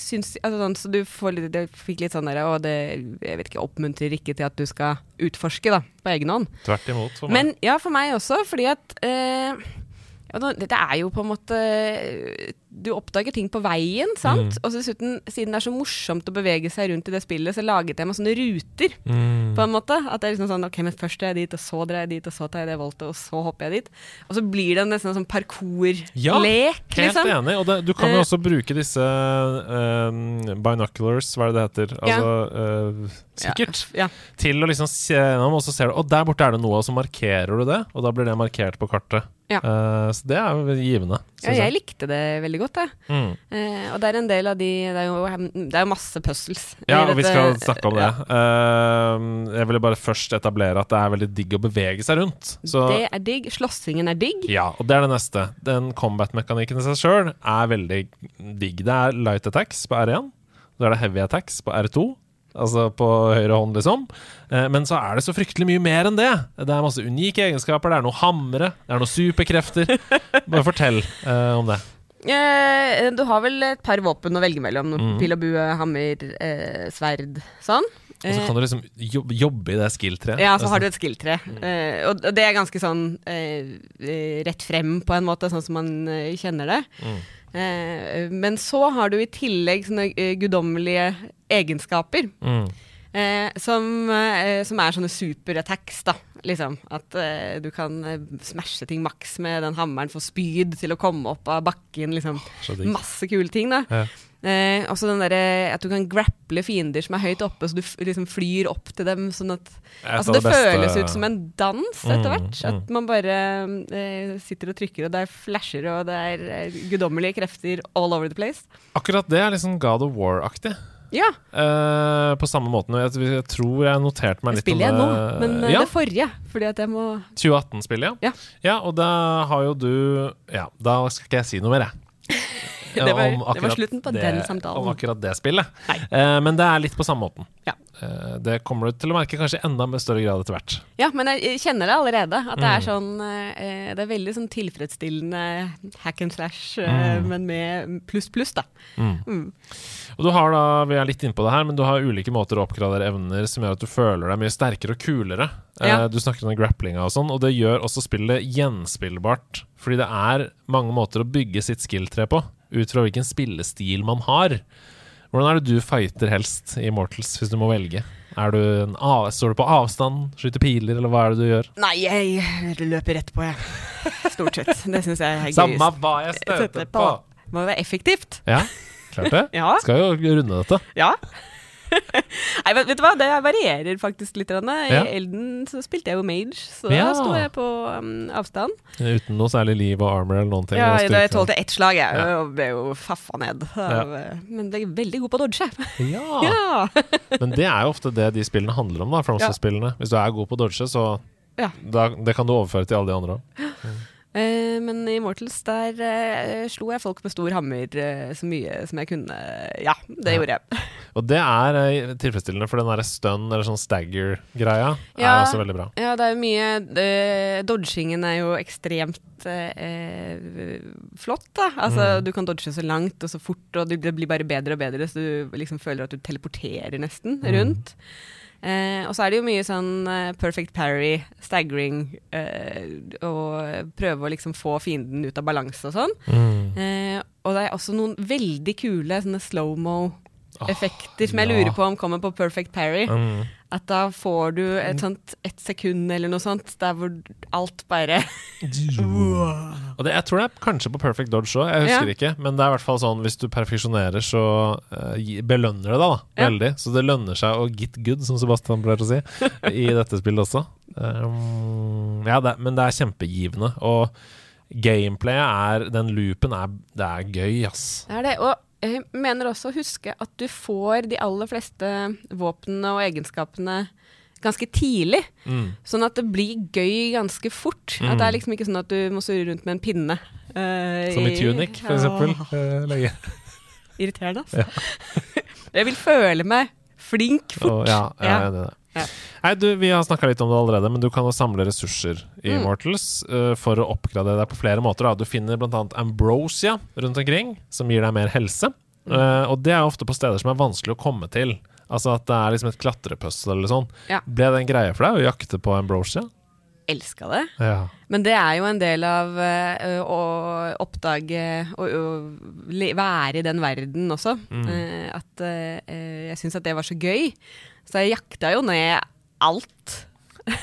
Speaker 2: syns altså sånn, Så du får litt, fikk litt sånn der Og det jeg vet ikke, oppmuntrer ikke til at du skal utforske, da, på egen hånd.
Speaker 1: Tvert imot. For meg.
Speaker 2: Men ja, for meg også, fordi at eh, ja, Dette er jo på en måte Du oppdager ting på veien, sant?
Speaker 1: Mm.
Speaker 2: Og dessuten, siden det er så morsomt å bevege seg rundt i det spillet, så laget jeg meg sånne ruter,
Speaker 1: mm.
Speaker 2: på en måte. At det er liksom sånn Ok, men først er jeg dit, og så drar jeg dit, og så tar jeg det voltet, og så hopper jeg dit. Og så blir det nesten en sånn parkourlek,
Speaker 1: Ja, Helt
Speaker 2: liksom.
Speaker 1: enig. Og det, du kan jo
Speaker 2: Eh.
Speaker 1: også bruke disse eh, binoculars, hva er det det heter? Altså uh, Sikkert.
Speaker 2: Ja.
Speaker 1: Til å liksom se gjennom, og så ser du Og der borte er det noe, og så markerer du det. Og da blir det markert på kartet.
Speaker 2: Ja.
Speaker 1: Uh, så det er jo givende.
Speaker 2: Ja, jeg likte det veldig godt, jeg.
Speaker 1: Mm.
Speaker 2: Eh, og det er en del av de Det er jo, det er jo masse puzzles.
Speaker 1: Ja, og vi skal snakke om det.
Speaker 2: Ja.
Speaker 1: Uh, jeg ville bare først etablere at det er veldig digg å bevege seg rundt. Så
Speaker 2: Det er digg. Slåssingen er digg.
Speaker 1: ja, og det er det neste. Den combat-mekanikken i seg sjøl er veldig digg. Det er light attacks på R1, så er det heavy attacks på R2. Altså på høyre hånd, liksom. Eh, men så er det så fryktelig mye mer enn det. Det er masse unike egenskaper. Det er noe hamre, det er noen superkrefter. Bare fortell eh, om det.
Speaker 2: Eh, du har vel et par våpen å velge mellom.
Speaker 1: Mm.
Speaker 2: Pil og bue, hammer, eh, sverd. Sånn.
Speaker 1: Og så kan du liksom jobbe, i det skill-treet.
Speaker 2: Ja, så har du et skill-tre. Mm. og det er ganske sånn eh, rett frem, på en måte, sånn som man kjenner det.
Speaker 1: Mm.
Speaker 2: Eh, men så har du i tillegg sånne guddommelige egenskaper.
Speaker 1: Mm.
Speaker 2: Eh, som, eh, som er sånne superattacks, da. Liksom. At eh, du kan eh, smashe ting maks med den hammeren, få spyd til å komme opp av bakken. Liksom. Masse kule ting, da.
Speaker 1: Ja.
Speaker 2: Eh, også den derre at du kan grapple fiender som er høyt oppe, så du liksom flyr opp til dem. Sånn at Altså, det,
Speaker 1: det
Speaker 2: føles ut som en dans etter
Speaker 1: Mm,
Speaker 2: mm. At man bare eh, sitter og trykker, og det er flasher, og det er guddommelige krefter all over the place.
Speaker 1: Akkurat det er liksom God of War-aktig.
Speaker 2: Ja,
Speaker 1: Uh, på samme måten. Jeg, jeg tror jeg noterte meg litt
Speaker 2: spiller jeg
Speaker 1: det.
Speaker 2: nå, men uh,
Speaker 1: ja,
Speaker 2: det forrige. Fordi at jeg må
Speaker 1: 2018-spillet,
Speaker 2: Ja.
Speaker 1: ja. Og da har jo du Ja, da skal ikke jeg si noe mer, jeg.
Speaker 2: Det var-
Speaker 1: Om
Speaker 2: det var slutten på
Speaker 1: det-
Speaker 2: den samtalen.
Speaker 1: Om akkurat det spillet. Eh, men det er litt på samme måten.
Speaker 2: Ja.
Speaker 1: Eh, det kommer du til å merke kanskje enda med større grad etter hvert.
Speaker 2: Ja, men jeg kjenner det allerede. At det er
Speaker 1: Mm.
Speaker 2: sånn eh, Det er veldig sånn tilfredsstillende hack and slash, eh,
Speaker 1: Mm.
Speaker 2: men med pluss, pluss, da.
Speaker 1: Mm.
Speaker 2: Mm.
Speaker 1: Og du har da, vi er litt inne på det her, men du har ulike måter å oppgradere evner som gjør at du føler deg mye sterkere og kulere.
Speaker 2: Ja.
Speaker 1: Eh, du snakker om grapplinga og sånn, og det gjør også spillet gjenspillbart. Fordi det er mange måter å bygge sitt skill-tre på, ut fra hvilken spillestil man har. Hvordan er det du fighter helst i Immortals, hvis du må velge? Du står du på avstand, skyter piler, eller hva er det du gjør?
Speaker 2: Nei, jeg løper rett på, jeg. Stort sett. Det syns jeg er
Speaker 1: Samme hva jeg Støter på!
Speaker 2: på. Må være effektivt.
Speaker 1: Ja, klart det.
Speaker 2: Ja.
Speaker 1: Skal jo runde dette.
Speaker 2: Ja. Nei, vet, du hva, det varierer faktisk litt. I. Elden så spilte jeg jo mage, så da sto jeg på um, avstand.
Speaker 1: Uten noe særlig liv og armor eller noen ting.
Speaker 2: Ja, jeg tålte ett slag, jeg.
Speaker 1: Ja.
Speaker 2: Og ble jo faffa ned. Av, eh, Men ble veldig god på å dodge.
Speaker 1: Ja.
Speaker 2: Ja.
Speaker 1: Men det er jo ofte det de spillene handler om, da, Fromso-spillene. Hvis du er god på å dodge, så
Speaker 2: Ja.
Speaker 1: da, det kan du overføre til alle de andre òg.
Speaker 2: Eh, men i Mortals der uh, slo jeg folk med stor hammer uh, så mye som jeg kunne. Ja, det
Speaker 1: Ja.
Speaker 2: gjorde jeg.
Speaker 1: Og det er tilfredsstillende, for den derre stun eller sånn stagger-greia
Speaker 2: Ja.
Speaker 1: er også veldig bra.
Speaker 2: Ja, det er jo mye Dodgingen er jo ekstremt flott, da. Altså,
Speaker 1: Mm.
Speaker 2: du kan dodge så langt og så fort, og det blir bare bedre og bedre, så du liksom føler at du teleporterer nesten
Speaker 1: Mm.
Speaker 2: Eh, og så er det jo mye sånn eh, perfect parry, staggering, eh, og prøve å liksom få fienden ut av balanse og sånn.
Speaker 1: Mm.
Speaker 2: Eh, og det er også noen veldig kule sånne slow-mo-effekter som jeg
Speaker 1: ja.
Speaker 2: lurer på om kommer på Perfect Parry.
Speaker 1: Mm.
Speaker 2: At da får du et sånt ett sekund eller noe sånt, der hvor alt bare
Speaker 1: Og det, jeg tror det er kanskje på Perfect Dodge òg, jeg husker
Speaker 2: Ja.
Speaker 1: ikke. Men det er i hvert fall sånn hvis du perfeksjonerer, så uh, belønner det deg da,
Speaker 2: Ja.
Speaker 1: veldig. Så det lønner seg å get good, som Sebastian pleier å si, i dette spillet også. Um, ja, det, men det er kjempegivende. Og gameplayet er Den loopen er Det er gøy, ass.
Speaker 2: Det er det. Og jeg mener også å huske at du får de aller fleste våpnene og egenskapene ganske tidlig.
Speaker 1: Mm.
Speaker 2: Sånn at det blir gøy ganske fort.
Speaker 1: Mm.
Speaker 2: At det er liksom ikke sånn at du må surre rundt med en pinne. Uh,
Speaker 1: Som i Tunic, for eksempel.
Speaker 2: Åh,
Speaker 1: eh, lenge.
Speaker 2: irriterende, altså. jeg vil føle meg flink fort.
Speaker 1: Oh, ja,
Speaker 2: ja,
Speaker 1: Ja.
Speaker 2: Ja.
Speaker 1: Nei, du, Vi har snakka litt om det allerede, men du kan jo samle ressurser i
Speaker 2: Mm.
Speaker 1: Mortals uh, for å oppgradere deg på flere måter. Da. Du finner bl.a. ambrosia rundt omkring, som gir deg mer helse.
Speaker 2: Mm.
Speaker 1: Uh, og det er ofte på steder som er vanskelig å komme til. Altså at det er liksom et klatrepuzzle eller sånn.
Speaker 2: Ja.
Speaker 1: Ble det en greie for deg å jakte på ambrosia?
Speaker 2: Elska det.
Speaker 1: Ja.
Speaker 2: Men det er jo en del av eh, å oppdage og være i den verden også.
Speaker 1: Mm.
Speaker 2: Uh, at uh, jeg syns at det var så gøy. Så jeg jakta jo ned alt.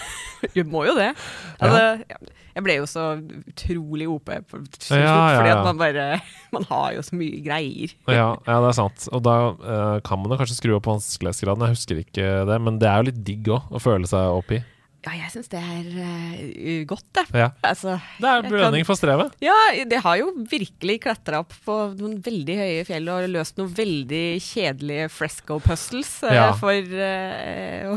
Speaker 2: Du må jo det. Altså, jeg ble jo så utrolig OP på slutt,
Speaker 1: Ja, ja,
Speaker 2: fordi at man bare Man har jo så mye greier.
Speaker 1: Ja, ja, det er sant. Og da uh, kan man jo kanskje skru opp vanskelighetsgraden. Jeg husker ikke det, men det er jo litt digg òg, å føle seg oppi.
Speaker 2: Ja, jeg syns det er uh, godt, det.
Speaker 1: Ja.
Speaker 2: Altså,
Speaker 1: Det er belønning for strevet.
Speaker 2: Ja, det har jo virkelig klatra opp på noen veldig høye fjell og løst noen veldig kjedelige fresco puzzles eh,
Speaker 1: Ja.
Speaker 2: for, eh,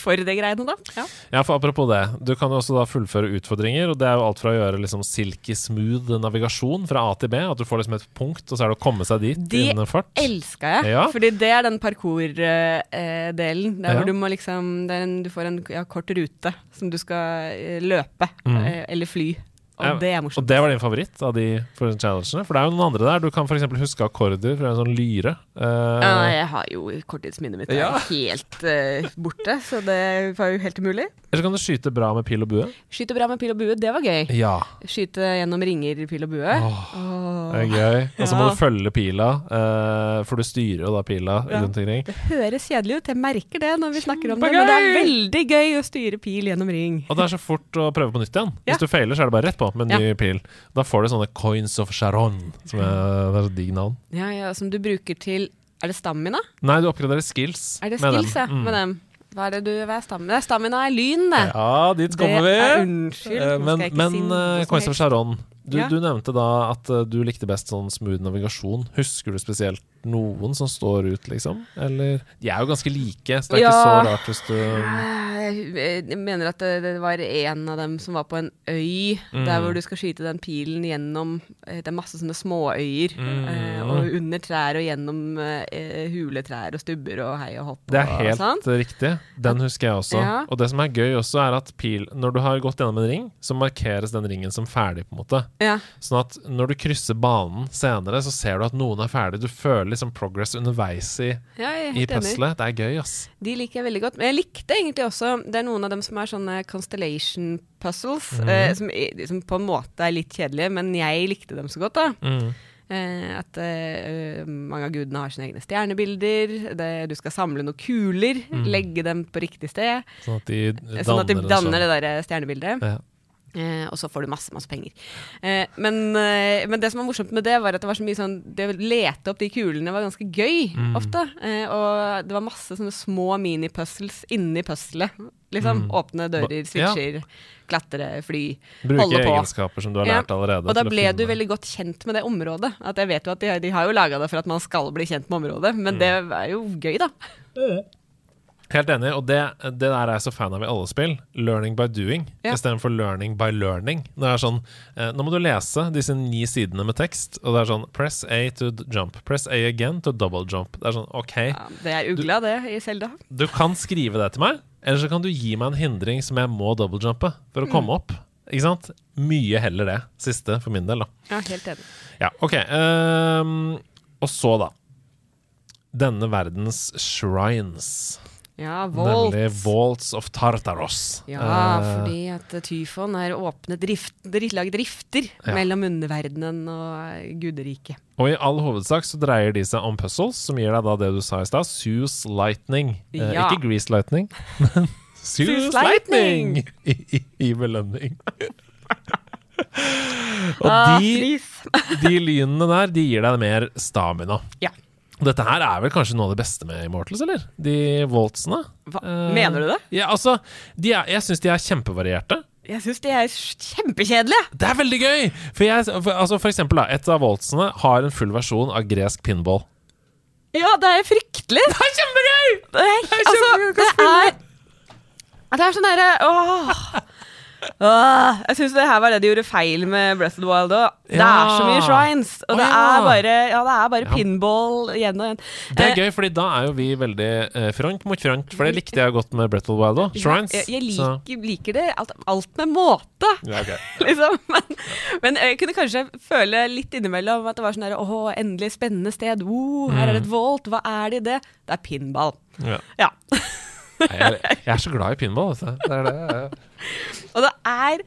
Speaker 2: for det greiene, da. Ja.
Speaker 1: Ja, for apropos det. Du kan jo også da fullføre utfordringer, og det er jo alt fra å gjøre liksom silky smooth navigasjon fra A til B, at du får liksom et punkt, og så er det å komme seg dit
Speaker 2: Det
Speaker 1: innen fart.
Speaker 2: Det Elska jeg,
Speaker 1: Ja.
Speaker 2: fordi det er den parkour-delen. der
Speaker 1: Ja.
Speaker 2: hvor du må liksom en, Du får en ja, kort rute som du skal eh, løpe,
Speaker 1: Mm.
Speaker 2: eh, eller fly. Og
Speaker 1: Ja,
Speaker 2: det er
Speaker 1: Og det var din favoritt av de challengene? For det er jo noen andre der. Du kan f.eks. huske akkorder fra en sånn lyre. Uh,
Speaker 2: Ja, jeg har jo korttidsminnet mitt er
Speaker 1: Ja.
Speaker 2: helt uh, borte, så det var jo helt umulig.
Speaker 1: Eller så kan du skyte bra med pil og bue.
Speaker 2: Skyte bra med pil og bue, det var gøy.
Speaker 1: Ja,
Speaker 2: Skyte gjennom ringer, pil og bue.
Speaker 1: Åh,
Speaker 2: Åh.
Speaker 1: det er gøy. Og så må
Speaker 2: Ja.
Speaker 1: du følge pila, eh, for du styrer jo da pila
Speaker 2: Ja.
Speaker 1: rundt omkring.
Speaker 2: Det høres kjedelig ut, jeg merker det når vi snakker om det, men det er veldig gøy å styre pil gjennom ring.
Speaker 1: Og det er så fort å prøve på nytt igjen. Hvis du feiler, så er det bare rett på med en ny pil. Da får du sånne Coins of Sharon, som er, det er så digg navn.
Speaker 2: Ja, ja, Som du bruker til Er det stamina?
Speaker 1: Nei, du oppgraderer skills
Speaker 2: Er det skills, med
Speaker 1: dem. Ja,
Speaker 2: Med dem? Hva er det du Hva er stamina? Det er er lyn, det.
Speaker 1: Ja, dit kommer vi.
Speaker 2: er, unnskyld,
Speaker 1: Eh, men men
Speaker 2: som
Speaker 1: Coins of. Sharon, du,
Speaker 2: Ja.
Speaker 1: du nevnte da at eh, du likte best sånn smooth navigasjon. Husker du spesielt noen som står ut, liksom? Eller De er jo ganske like, så det er
Speaker 2: Ja.
Speaker 1: ikke så rart hvis du
Speaker 2: Eh, Jeg mener at det, det var en av dem som var på en øy,
Speaker 1: Mm.
Speaker 2: der hvor du skal skyte den pilen gjennom eh, Det er masse sånne småøyer.
Speaker 1: Mm.
Speaker 2: og under trær og gjennom huletrær og stubber og hei og hopp.
Speaker 1: Det er helt
Speaker 2: sånn.
Speaker 1: riktig. Den husker jeg også.
Speaker 2: Ja.
Speaker 1: Og det som er gøy også, er at pil Når du har gått gjennom en ring, så markeres den ringen som ferdig, på en måte.
Speaker 2: Ja.
Speaker 1: Sånn at når du krysser banen senere, så ser du at noen er ferdig. Du føler liksom progress underveis i,
Speaker 2: ja,
Speaker 1: i puzzlet. Det er gøy, ass.
Speaker 2: De liker jeg veldig godt. Men jeg likte egentlig også Det er noen av dem som er sånne constellation puzzles,
Speaker 1: mm.
Speaker 2: eh, som, som på en måte er litt kjedelige, men jeg likte dem så godt, da.
Speaker 1: Mm.
Speaker 2: Eh, at eh, mange av gudene har sine egne stjernebilder. Det, du skal samle noen kuler,
Speaker 1: mm.
Speaker 2: legge dem på riktig sted.
Speaker 1: Sånn at de danner,
Speaker 2: Sånn at de danner det der stjernebildet.
Speaker 1: Ja.
Speaker 2: Eh, og så får du masse masse penger. Eh, men, eh, men det som var morsomt med det, var at det var så mye sånn Det å lete opp de kulene var ganske gøy
Speaker 1: Mm.
Speaker 2: ofte. Eh, og det var masse sånne små minipuzzles inni puzzlet. Liksom.
Speaker 1: Mm.
Speaker 2: Åpne dører,
Speaker 1: Ja.
Speaker 2: switcher, klatre, fly.
Speaker 1: Bruke
Speaker 2: holde på.
Speaker 1: egenskaper som du har
Speaker 2: Ja,
Speaker 1: lært allerede.
Speaker 2: Og da ble du veldig godt kjent med det området. At jeg vet jo at De, de har jo laga det for at man skal bli kjent med området, men
Speaker 1: Mm.
Speaker 2: det er jo gøy, da.
Speaker 1: Helt enig, og det, det der er jeg så fan av i alle spill. Learning by doing
Speaker 2: Ja.
Speaker 1: istedenfor learning by learning. Det er sånn, eh, Nå må du lese disse ni sidene med tekst, og det er sånn Press A to jump. Press A again to double jump. Det er sånn, OK,
Speaker 2: Ja, det er ugla, det, i Selda.
Speaker 1: du kan skrive det til meg, eller så kan du gi meg en hindring som jeg må double-jumpe for å
Speaker 2: Mm.
Speaker 1: komme opp. Ikke sant? Mye heller det. Siste for min del, da.
Speaker 2: Ja, helt enig.
Speaker 1: Ja, OK. Um, og så, da. Denne verdens shrines.
Speaker 2: Ja, Volt.
Speaker 1: Nemlig Vaults of Tartaros.
Speaker 2: Ja,
Speaker 1: Eh,
Speaker 2: fordi at eh, Tyfon er åpnet drift, dri- laget rifter
Speaker 1: Ja.
Speaker 2: mellom underverdenen og guderiket.
Speaker 1: Og i all hovedsak så dreier de seg om puzzles, som gir deg da det du sa i stad, Sues Lightning. Eh,
Speaker 2: Ja.
Speaker 1: Ikke Grease Lightning, men Suze Lightning! I, I belønning. og
Speaker 2: Ah,
Speaker 1: de,
Speaker 2: ah,
Speaker 1: de lynene der, de gir deg mer stamina.
Speaker 2: Ja.
Speaker 1: Dette her er vel kanskje noe av det beste med Immortals, eller? De voltsene.
Speaker 2: Hva,
Speaker 1: Eh,
Speaker 2: mener du det?
Speaker 1: Ja, altså, de er, jeg syns de er kjempevarierte.
Speaker 2: Jeg syns de er kjempekjedelige.
Speaker 1: Det er veldig gøy! For, jeg, for, altså for eksempel, da, et av voltsene har en full versjon av gresk pinball.
Speaker 2: Ja, det er fryktelig.
Speaker 1: Det er kjempegøy!
Speaker 2: Det er,
Speaker 1: er
Speaker 2: altså,
Speaker 1: kjempegøy,
Speaker 2: det er Det er sånn derre Åh. Åh, jeg syns det her var det de gjorde feil med Breath of the Wild òg. Det
Speaker 1: Ja.
Speaker 2: er så mye shrines, og
Speaker 1: Å,
Speaker 2: det
Speaker 1: ja.
Speaker 2: er bare, ja, det er bare pinball igjen og igjen.
Speaker 1: Det er
Speaker 2: Eh,
Speaker 1: gøy, fordi da er jo vi veldig eh, front mot front. For det likte jeg godt med Breath of the Wild òg. Shrines.
Speaker 2: Jeg, jeg liker, liker det alt, alt med måte,
Speaker 1: ja, ok.
Speaker 2: liksom. Men, men jeg kunne kanskje føle litt innimellom at det var sånn der Åh, endelig spennende sted. Oh, her er det et volt. Hva er det i det? Det er pinball.
Speaker 1: ja. Nei, Jeg, jeg er så glad i pinball. altså. Det er det.
Speaker 2: Og det er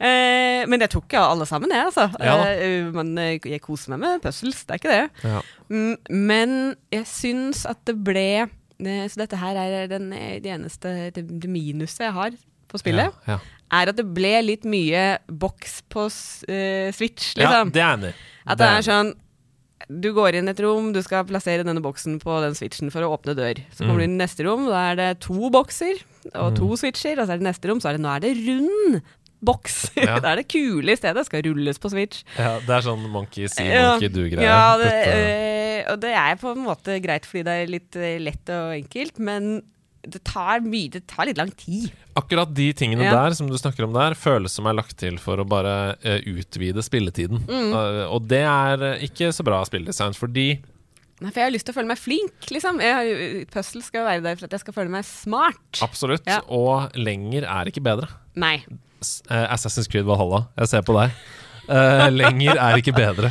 Speaker 2: eh, Men jeg tok jo alle sammen, jeg, altså.
Speaker 1: Ja.
Speaker 2: Eh, men eh, jeg koser meg med puzzles, det er ikke det.
Speaker 1: Ja.
Speaker 2: Mm, men jeg syns at det ble eh, Så dette her er den, eh, det eneste det, det minuset jeg har på spillet.
Speaker 1: Ja,
Speaker 2: Er at det ble litt mye boks på eh, Switch,
Speaker 1: liksom. ja, det er enig
Speaker 2: at det er sånn du går inn i et rom, du skal plassere denne boksen på den switchen for å åpne dør. Så kommer
Speaker 1: Mm.
Speaker 2: du inn i neste rom, da er det to bokser og to switcher. Og så er det neste rom, så er det nå er det rund boks.
Speaker 1: Ja.
Speaker 2: da er det kule i stedet. Skal rulles på switch.
Speaker 1: ja, Det er sånn monkey see, monkey do-greier.
Speaker 2: Ja, det, øh, og det er på en måte greit fordi det er litt øh, lett og enkelt, men det tar mye, det tar litt lang tid.
Speaker 1: Akkurat de tingene
Speaker 2: Ja.
Speaker 1: der som du snakker om der, føles som er lagt til for å bare uh, utvide spilletiden.
Speaker 2: Mm.
Speaker 1: Uh, og det er eh, ikke så bra spilldesign, fordi
Speaker 2: Nei, for jeg har lyst til å føle meg flink, liksom. Puzzle skal være der for at jeg skal føle meg smart.
Speaker 1: Absolutt.
Speaker 2: Ja.
Speaker 1: Og lenger er ikke bedre.
Speaker 2: Nei.
Speaker 1: Eh, Assassin's Creed Valhalla, jeg ser på deg. Lenger er ikke bedre.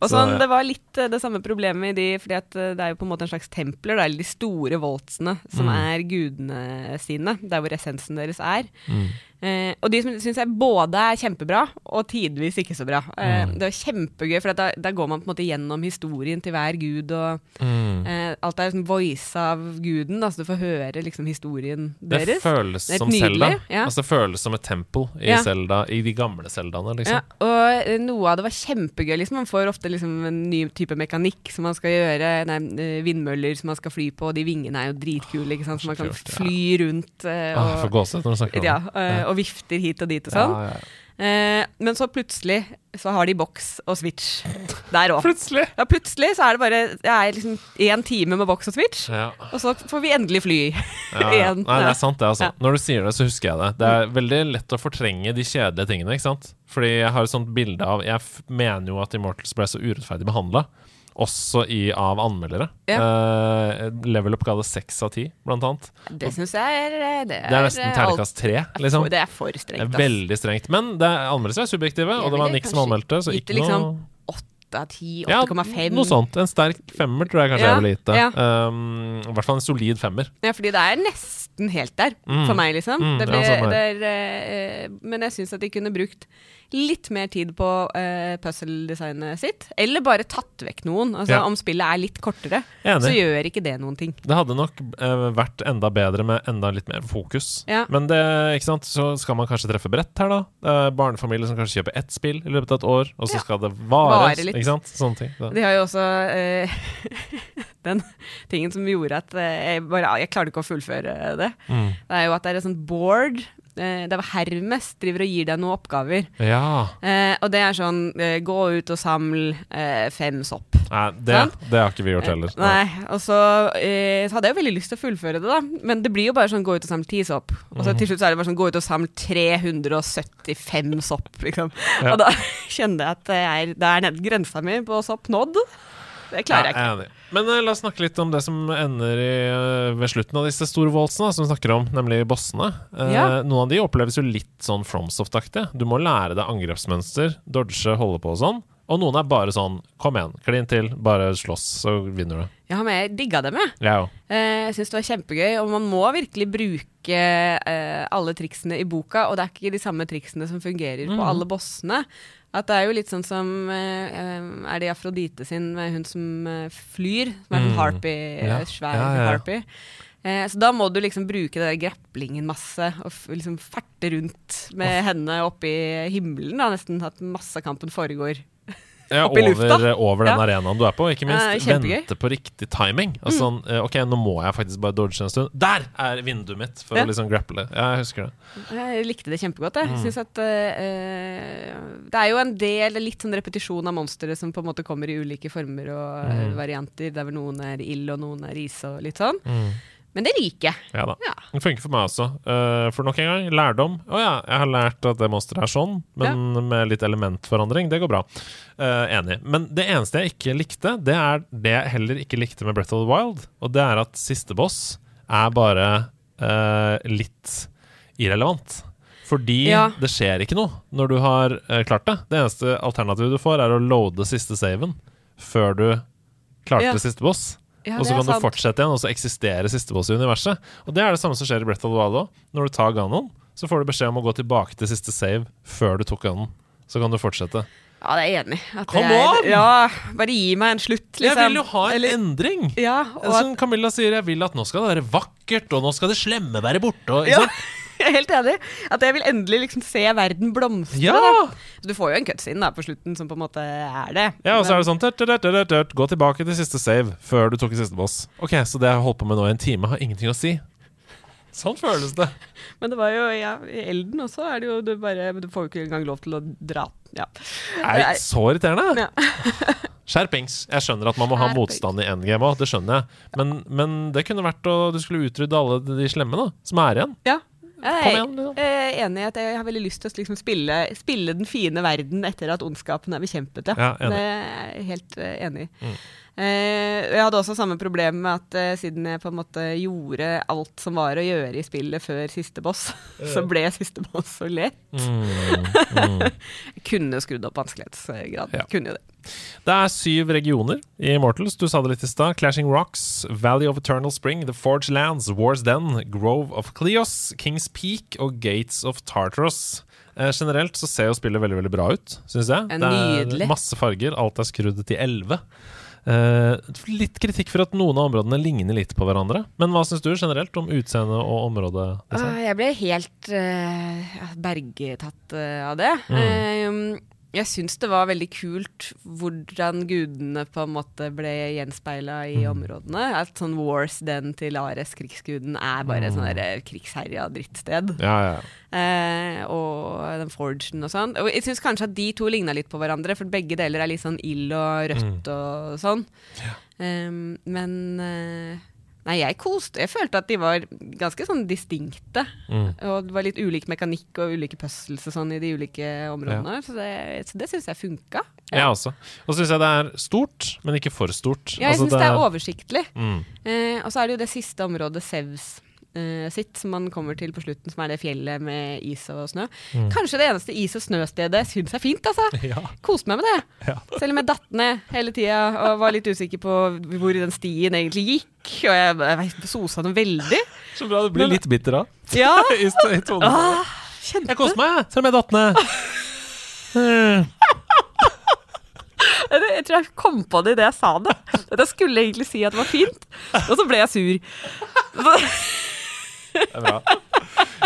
Speaker 2: Og
Speaker 1: Så,
Speaker 2: sånn. Det var litt eh, det samme problemet i de, fordi at eh, det er jo på en måte en slags templer, Det er de store voltsene, som
Speaker 1: Mm.
Speaker 2: er gudene sine, der hvor essensen deres er.
Speaker 1: Mm.
Speaker 2: Eh, og de syns jeg både er kjempebra, og tidvis ikke så bra. Eh,
Speaker 1: Mm.
Speaker 2: Det var kjempegøy, for da, da går man på en måte gjennom historien til hver gud, og
Speaker 1: Mm.
Speaker 2: eh, alt er sånn voice av guden, da, så du får høre liksom historien
Speaker 1: Det
Speaker 2: deres.
Speaker 1: føles
Speaker 2: Det føles
Speaker 1: som Selda.
Speaker 2: Ja.
Speaker 1: Altså, det føles som et tempel i,
Speaker 2: Ja.
Speaker 1: Zelda, i de gamle Seldaene. liksom.
Speaker 2: Ja, og eh, noe av det var kjempegøy. Liksom. Man får ofte liksom en ny type mekanikk som man skal gjøre. Nei, eh, vindmøller som man skal fly på, og de vingene er jo dritkule, ikke sant? så man kan fly rundt eh,
Speaker 1: Ah, jeg får
Speaker 2: og,
Speaker 1: gåsehud når du snakker om
Speaker 2: ja,
Speaker 1: det.
Speaker 2: eh, og vifter hit og dit og sånn.
Speaker 1: Ja, ja.
Speaker 2: Eh, men så plutselig så har de boks og switch der òg.
Speaker 1: Plutselig!
Speaker 2: Ja, plutselig så er det bare jeg er liksom én time med boks og switch,
Speaker 1: Ja.
Speaker 2: og så får vi endelig fly.
Speaker 1: Ja, ja. Nei, det er sant, det. altså. Når du sier det, så husker jeg det. Det er veldig lett å fortrenge de kjedelige tingene. ikke sant? Fordi jeg har et sånt bilde av Jeg mener jo at Immortals ble så urettferdig behandla. Også i, av anmeldere. Eh, Level Up ga det seks av ti, blant annet.
Speaker 2: Det syns jeg er Det er,
Speaker 1: Det er nesten
Speaker 2: eh,
Speaker 1: terningkast tre, liksom.
Speaker 2: Det er for strengt.
Speaker 1: Det
Speaker 2: er
Speaker 1: veldig strengt. Men det er anmeldelser er subjektive, og det var Nick som anmeldte, så ikke
Speaker 2: liksom
Speaker 1: noe
Speaker 2: Åtte av ti,
Speaker 1: Ja,
Speaker 2: 8,5.
Speaker 1: noe sånt. En sterk femmer tror jeg kanskje
Speaker 2: Ja,
Speaker 1: jeg ville gitt det.
Speaker 2: ja.
Speaker 1: Um, I hvert fall en solid femmer.
Speaker 2: Ja, fordi det er nesten helt der,
Speaker 1: Mm.
Speaker 2: for meg, liksom.
Speaker 1: Mm,
Speaker 2: det
Speaker 1: ja,
Speaker 2: ble,
Speaker 1: samme
Speaker 2: det er, eh, men jeg syns at de kunne brukt litt mer tid på uh, puzzle-designet sitt. Eller bare tatt vekk noen. Altså,
Speaker 1: Ja.
Speaker 2: Om spillet er litt kortere,
Speaker 1: Enig.
Speaker 2: så gjør ikke det noen ting.
Speaker 1: Det hadde nok eh, vært enda bedre med enda litt mer fokus.
Speaker 2: Ja.
Speaker 1: Men det, ikke sant, så skal man kanskje treffe bredt her, da. Er barnefamilier som kanskje kjøper ett spill i løpet av et år, og så
Speaker 2: Ja.
Speaker 1: skal det vare.
Speaker 2: Vare litt.
Speaker 1: Ikke sant? Sånne ting. Da.
Speaker 2: De har jo også eh, den tingen som gjorde at eh, jeg bare Jeg klarte ikke å fullføre det.
Speaker 1: Mm.
Speaker 2: Det er jo at det er et sånt board. eh, det var Hermes driver og gir deg noen oppgaver.
Speaker 1: Ja.
Speaker 2: Eh, og det er sånn eh, Gå ut og samle eh, fem sopp.
Speaker 1: Nei, det, det har ikke vi gjort heller.
Speaker 2: Nei, og så, eh, så hadde jeg jo veldig lyst til å fullføre det, da. Men det blir jo bare sånn gå ut og samle ti sopp. Og
Speaker 1: Mhm.
Speaker 2: så til slutt så er det bare sånn gå ut og samle 375 sopp, liksom.
Speaker 1: Ja.
Speaker 2: Og da kjenner jeg at det er, det er grensa mi på sopp nådd. Det klarer
Speaker 1: Ja, jeg ikke. Men uh, la oss snakke litt om det som ender i, uh, ved slutten av disse store voldsene, som vi snakker om, nemlig bossene. Uh,
Speaker 2: Ja.
Speaker 1: Noen av de oppleves jo litt sånn Fromsoft-aktig. Du må lære deg angrepsmønster, dodge, holde på og sånn. Og noen er bare sånn Kom igjen, klin til, bare slåss, så vinner du.
Speaker 2: Ja, men jeg digga dem, jeg.
Speaker 1: Òg.
Speaker 2: Eh, Jeg syns det var kjempegøy, og man må virkelig bruke eh, alle triksene i boka, og det er ikke de samme triksene som fungerer på
Speaker 1: Mhm.
Speaker 2: alle bossene. At det er jo litt sånn som eh, Er det Afrodite sin, hun som flyr? Som er
Speaker 1: Mm.
Speaker 2: sånn harpy,
Speaker 1: Ja.
Speaker 2: svær
Speaker 1: Ja, ja, ja.
Speaker 2: harpy. Så da må du liksom bruke den der graplingen masse, og liksom ferte rundt med henne oppe i himmelen. Da, nesten at massekampen foregår.
Speaker 1: Ja,
Speaker 2: Opp i lufta.
Speaker 1: over, over den
Speaker 2: Ja.
Speaker 1: arenaen du er på. Ikke minst
Speaker 2: Ja,
Speaker 1: vente på riktig timing. Altså, sånn, eh, ok, nå må jeg faktisk bare dodge en stund. Der er vinduet mitt for
Speaker 2: Ja.
Speaker 1: å liksom grapple. Ja, jeg husker det.
Speaker 2: Jeg likte det kjempegodt. Jeg
Speaker 1: Mm.
Speaker 2: synes at uh, Det er jo en del litt sånn repetisjon av monstre som på en måte kommer i ulike former og eh,
Speaker 1: Mm.
Speaker 2: varianter. Der hvor noen er ild, og noen er is og litt sånn.
Speaker 1: Mm.
Speaker 2: Men det liker jeg.
Speaker 1: Ja da.
Speaker 2: Ja.
Speaker 1: Det funker for meg også. Uh, for nok en gang, lærdom. Å ja, jeg har lært at det monsteret er sånn, men med litt elementforandring. Det går bra. Uh, enig. Men det eneste jeg ikke likte, det er det jeg heller ikke likte med Breath of the Wild. Og det er at siste boss er bare uh, litt irrelevant. Fordi
Speaker 2: Ja.
Speaker 1: det skjer ikke noe når du har klart det. Det eneste alternativet du får, er å loade siste saven før du klarte
Speaker 2: Ja.
Speaker 1: siste boss.
Speaker 2: Ja,
Speaker 1: og så kan du fortsette igjen, og så eksisterer siste boss i universet. Og det er det samme som skjer i Breath of the Wild òg. Når du tar Ganon, så får du beskjed om å gå tilbake til siste save før du tok Ganon. Så kan du fortsette.
Speaker 2: Ja, det er jeg enig i.
Speaker 1: Come on!
Speaker 2: Ja, bare gi meg en slutt, liksom.
Speaker 1: Jeg vil jo ha en
Speaker 2: Eller-
Speaker 1: endring!
Speaker 2: Ja, og
Speaker 1: Som Camilla sier, jeg vil at nå skal det være vakkert, og nå skal det slemme være borte. Og,
Speaker 2: ja? jeg er helt enig. At jeg vil endelig liksom se verden blomstre.
Speaker 1: Ja!
Speaker 2: Så du får jo en cutscene da på slutten som på en måte er det.
Speaker 1: ja, og så er det sånn tørt, tørt, tørt, tørt, Gå tilbake til siste save før du tok siste boss. Ok, Så det jeg har holdt på med nå i en time, har ingenting å si. Sånn føles det.
Speaker 2: Men det var jo ja, i Elden også er det jo du bare Du får jo ikke engang lov til å dra. Ja.
Speaker 1: er så irriterende.
Speaker 2: Ja.
Speaker 1: Skjerpings. Jeg skjønner at man må ha motstand i endgame òg, det skjønner jeg. Men, men det kunne vært å du skulle utrydde alle de slemme da, som er igjen.
Speaker 2: ja. Jeg er enig i at jeg har veldig lyst til å liksom spille, spille den fine verden etter at ondskapen er bekjempet. Ja.
Speaker 1: Ja,
Speaker 2: det er jeg helt eh, enig i.
Speaker 1: Mm.
Speaker 2: Eh, jeg hadde også samme problem med at eh, siden jeg på en måte gjorde alt som var å gjøre i spillet før siste boss, så ble siste boss så lett.
Speaker 1: Mm, mm.
Speaker 2: Jeg kunne skrudd opp vanskelighetsgrad.
Speaker 1: Ja.
Speaker 2: Kunne jo det.
Speaker 1: Det er syv regioner i Immortals. Du sa det litt i stad. Clashing Rocks, Valley of Eternal Spring, The Forge Lands, Wars Den, Grove of Cleos, Kings Peak og Gates of Tartaros. Eh, generelt så ser jo spillet veldig veldig bra ut, syns jeg. Det
Speaker 2: nydelig.
Speaker 1: er masse farger. Alt er skrudd til 11. Eh, litt kritikk for at noen av områdene ligner litt på hverandre. Men hva syns du generelt om utseende og område?
Speaker 2: Uh, jeg ble helt uh, bergtatt eh, av det.
Speaker 1: Mm.
Speaker 2: Jeg syns det var veldig kult hvordan gudene på en måte ble gjenspeila i
Speaker 1: Mm.
Speaker 2: områdene. At sånn Wars den til Ares, krigsguden, er bare mm. sånn
Speaker 1: Mm.
Speaker 2: krigsherja drittsted.
Speaker 1: Ja, ja.
Speaker 2: Eh, og den Forgen og sånn. Og jeg syns kanskje at de to ligna litt på hverandre, for begge deler er litt sånn ild og rødt og sånn. Um, men eh, Nei, jeg koste Jeg følte at de var ganske sånn distinkte.
Speaker 1: Mm.
Speaker 2: Og det var litt ulik mekanikk og ulike puzzles og sånn i de ulike områdene. Så det, så det syns jeg funka.
Speaker 1: Jeg også. Og så syns jeg det er stort, men ikke for stort.
Speaker 2: Ja, jeg
Speaker 1: Altså,
Speaker 2: syns det er oversiktlig.
Speaker 1: mm.
Speaker 2: Eh, og så er det jo det siste området, Sevs sitt, som man kommer til på slutten, som er det fjellet med is og snø.
Speaker 1: Mm.
Speaker 2: Kanskje det eneste is- og snøstedet jeg syns er fint, altså.
Speaker 1: Ja.
Speaker 2: Koste meg med det.
Speaker 1: Ja.
Speaker 2: Selv om jeg datt ned hele tida og var litt usikker på hvor den stien egentlig gikk. Og jeg, jeg sosa den veldig.
Speaker 1: Så bra. Du blir litt bitter av.
Speaker 2: Ja,
Speaker 1: I i
Speaker 2: ah,
Speaker 1: Jeg koste meg, selv om jeg datt ned. Eh,
Speaker 2: Jeg, jeg tror jeg kom på det idet jeg sa det. At jeg skulle egentlig si at det var fint, og så ble jeg sur. Så,
Speaker 1: Det er bra.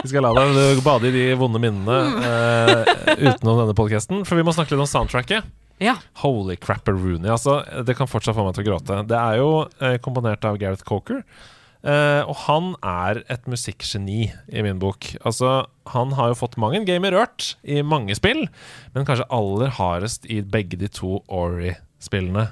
Speaker 1: Vi skal la deg bade i de vonde minnene eh, utenom denne podkasten, for vi må snakke litt om soundtracket.
Speaker 2: ja.
Speaker 1: Holy crapperoonie. Altså, det kan fortsatt få meg til å gråte. Det er jo eh, komponert av Gareth Coker. eh, og han er et musikkgeni i min bok. Altså, han har jo fått mang en gamer rørt i mange spill, men kanskje aller hardest i begge de to Ori-spillene.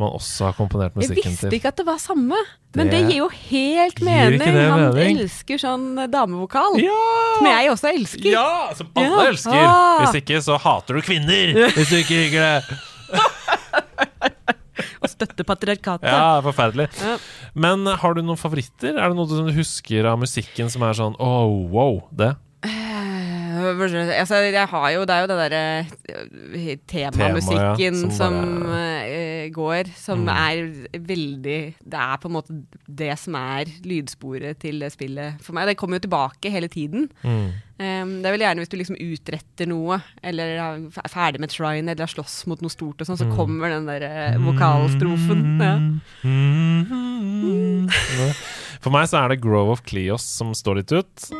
Speaker 1: Som han også har komponert musikken til.
Speaker 2: Jeg visste ikke at det var samme, men
Speaker 1: Det
Speaker 2: det gir jo helt mening. Han
Speaker 1: mening?
Speaker 2: elsker sånn eh, damevokal,
Speaker 1: Ja!
Speaker 2: som jeg også elsker.
Speaker 1: Ja, som alle
Speaker 2: Ja.
Speaker 1: elsker.
Speaker 2: Ah.
Speaker 1: Hvis ikke, så hater du kvinner. Hvis du ikke liker det.
Speaker 2: Og støtte patriarkatet.
Speaker 1: Ja, forferdelig.
Speaker 2: Ja.
Speaker 1: Men har du noen favoritter? Er det noe du husker av musikken som er sånn oh, wow, det?
Speaker 2: Eh, altså, jeg har jo Det er jo det derre eh, temamusikken
Speaker 1: Tema, ja, som
Speaker 2: som,
Speaker 1: bare-
Speaker 2: eh, går, som
Speaker 1: Mm.
Speaker 2: er veldig Det er på en måte det som er lydsporet til det spillet for meg. Det kommer jo tilbake hele tiden.
Speaker 1: Mm.
Speaker 2: Um, det er vel gjerne hvis du liksom utretter noe, eller er ferdig med trine, eller har slåss mot noe stort og sånn, så
Speaker 1: Mm.
Speaker 2: kommer den der eh, vokalstrofen. Ja.
Speaker 1: Mm. For meg så er det Grove of Cleos som står litt ut.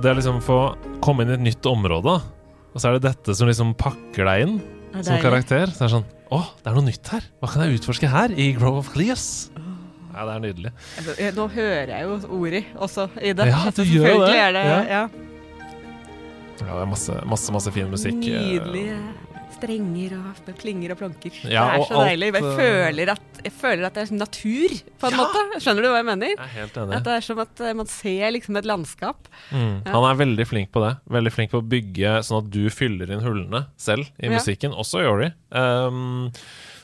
Speaker 1: Og det å liksom få komme inn i et nytt område, og så er det dette som liksom pakker deg inn
Speaker 2: er
Speaker 1: som karakter. Så det er sånn Å, det er noe nytt her! Hva kan jeg utforske her i Grove of Cleos? Ja, det er nydelig.
Speaker 2: Eh, Nå hører jeg jo Ori også i det.
Speaker 1: Ja, du gjør det.
Speaker 2: Det
Speaker 1: Ja.
Speaker 2: ja.
Speaker 1: Ja, det er masse, masse, masse fin musikk. Nydelig.
Speaker 2: Nydelige strenger og klinger og planker.
Speaker 1: Ja,
Speaker 2: det er så deilig. Jeg
Speaker 1: eh,
Speaker 2: føler, at, jeg føler at det er natur, på en
Speaker 1: Ja.
Speaker 2: måte. Skjønner du hva jeg mener?
Speaker 1: Jeg er helt enig.
Speaker 2: At det er som at eh, man ser liksom et landskap.
Speaker 1: Mm.
Speaker 2: Ja.
Speaker 1: Han er veldig flink på det. Veldig flink på å bygge sånn at du fyller inn hullene selv i musikken, også Yori. Um,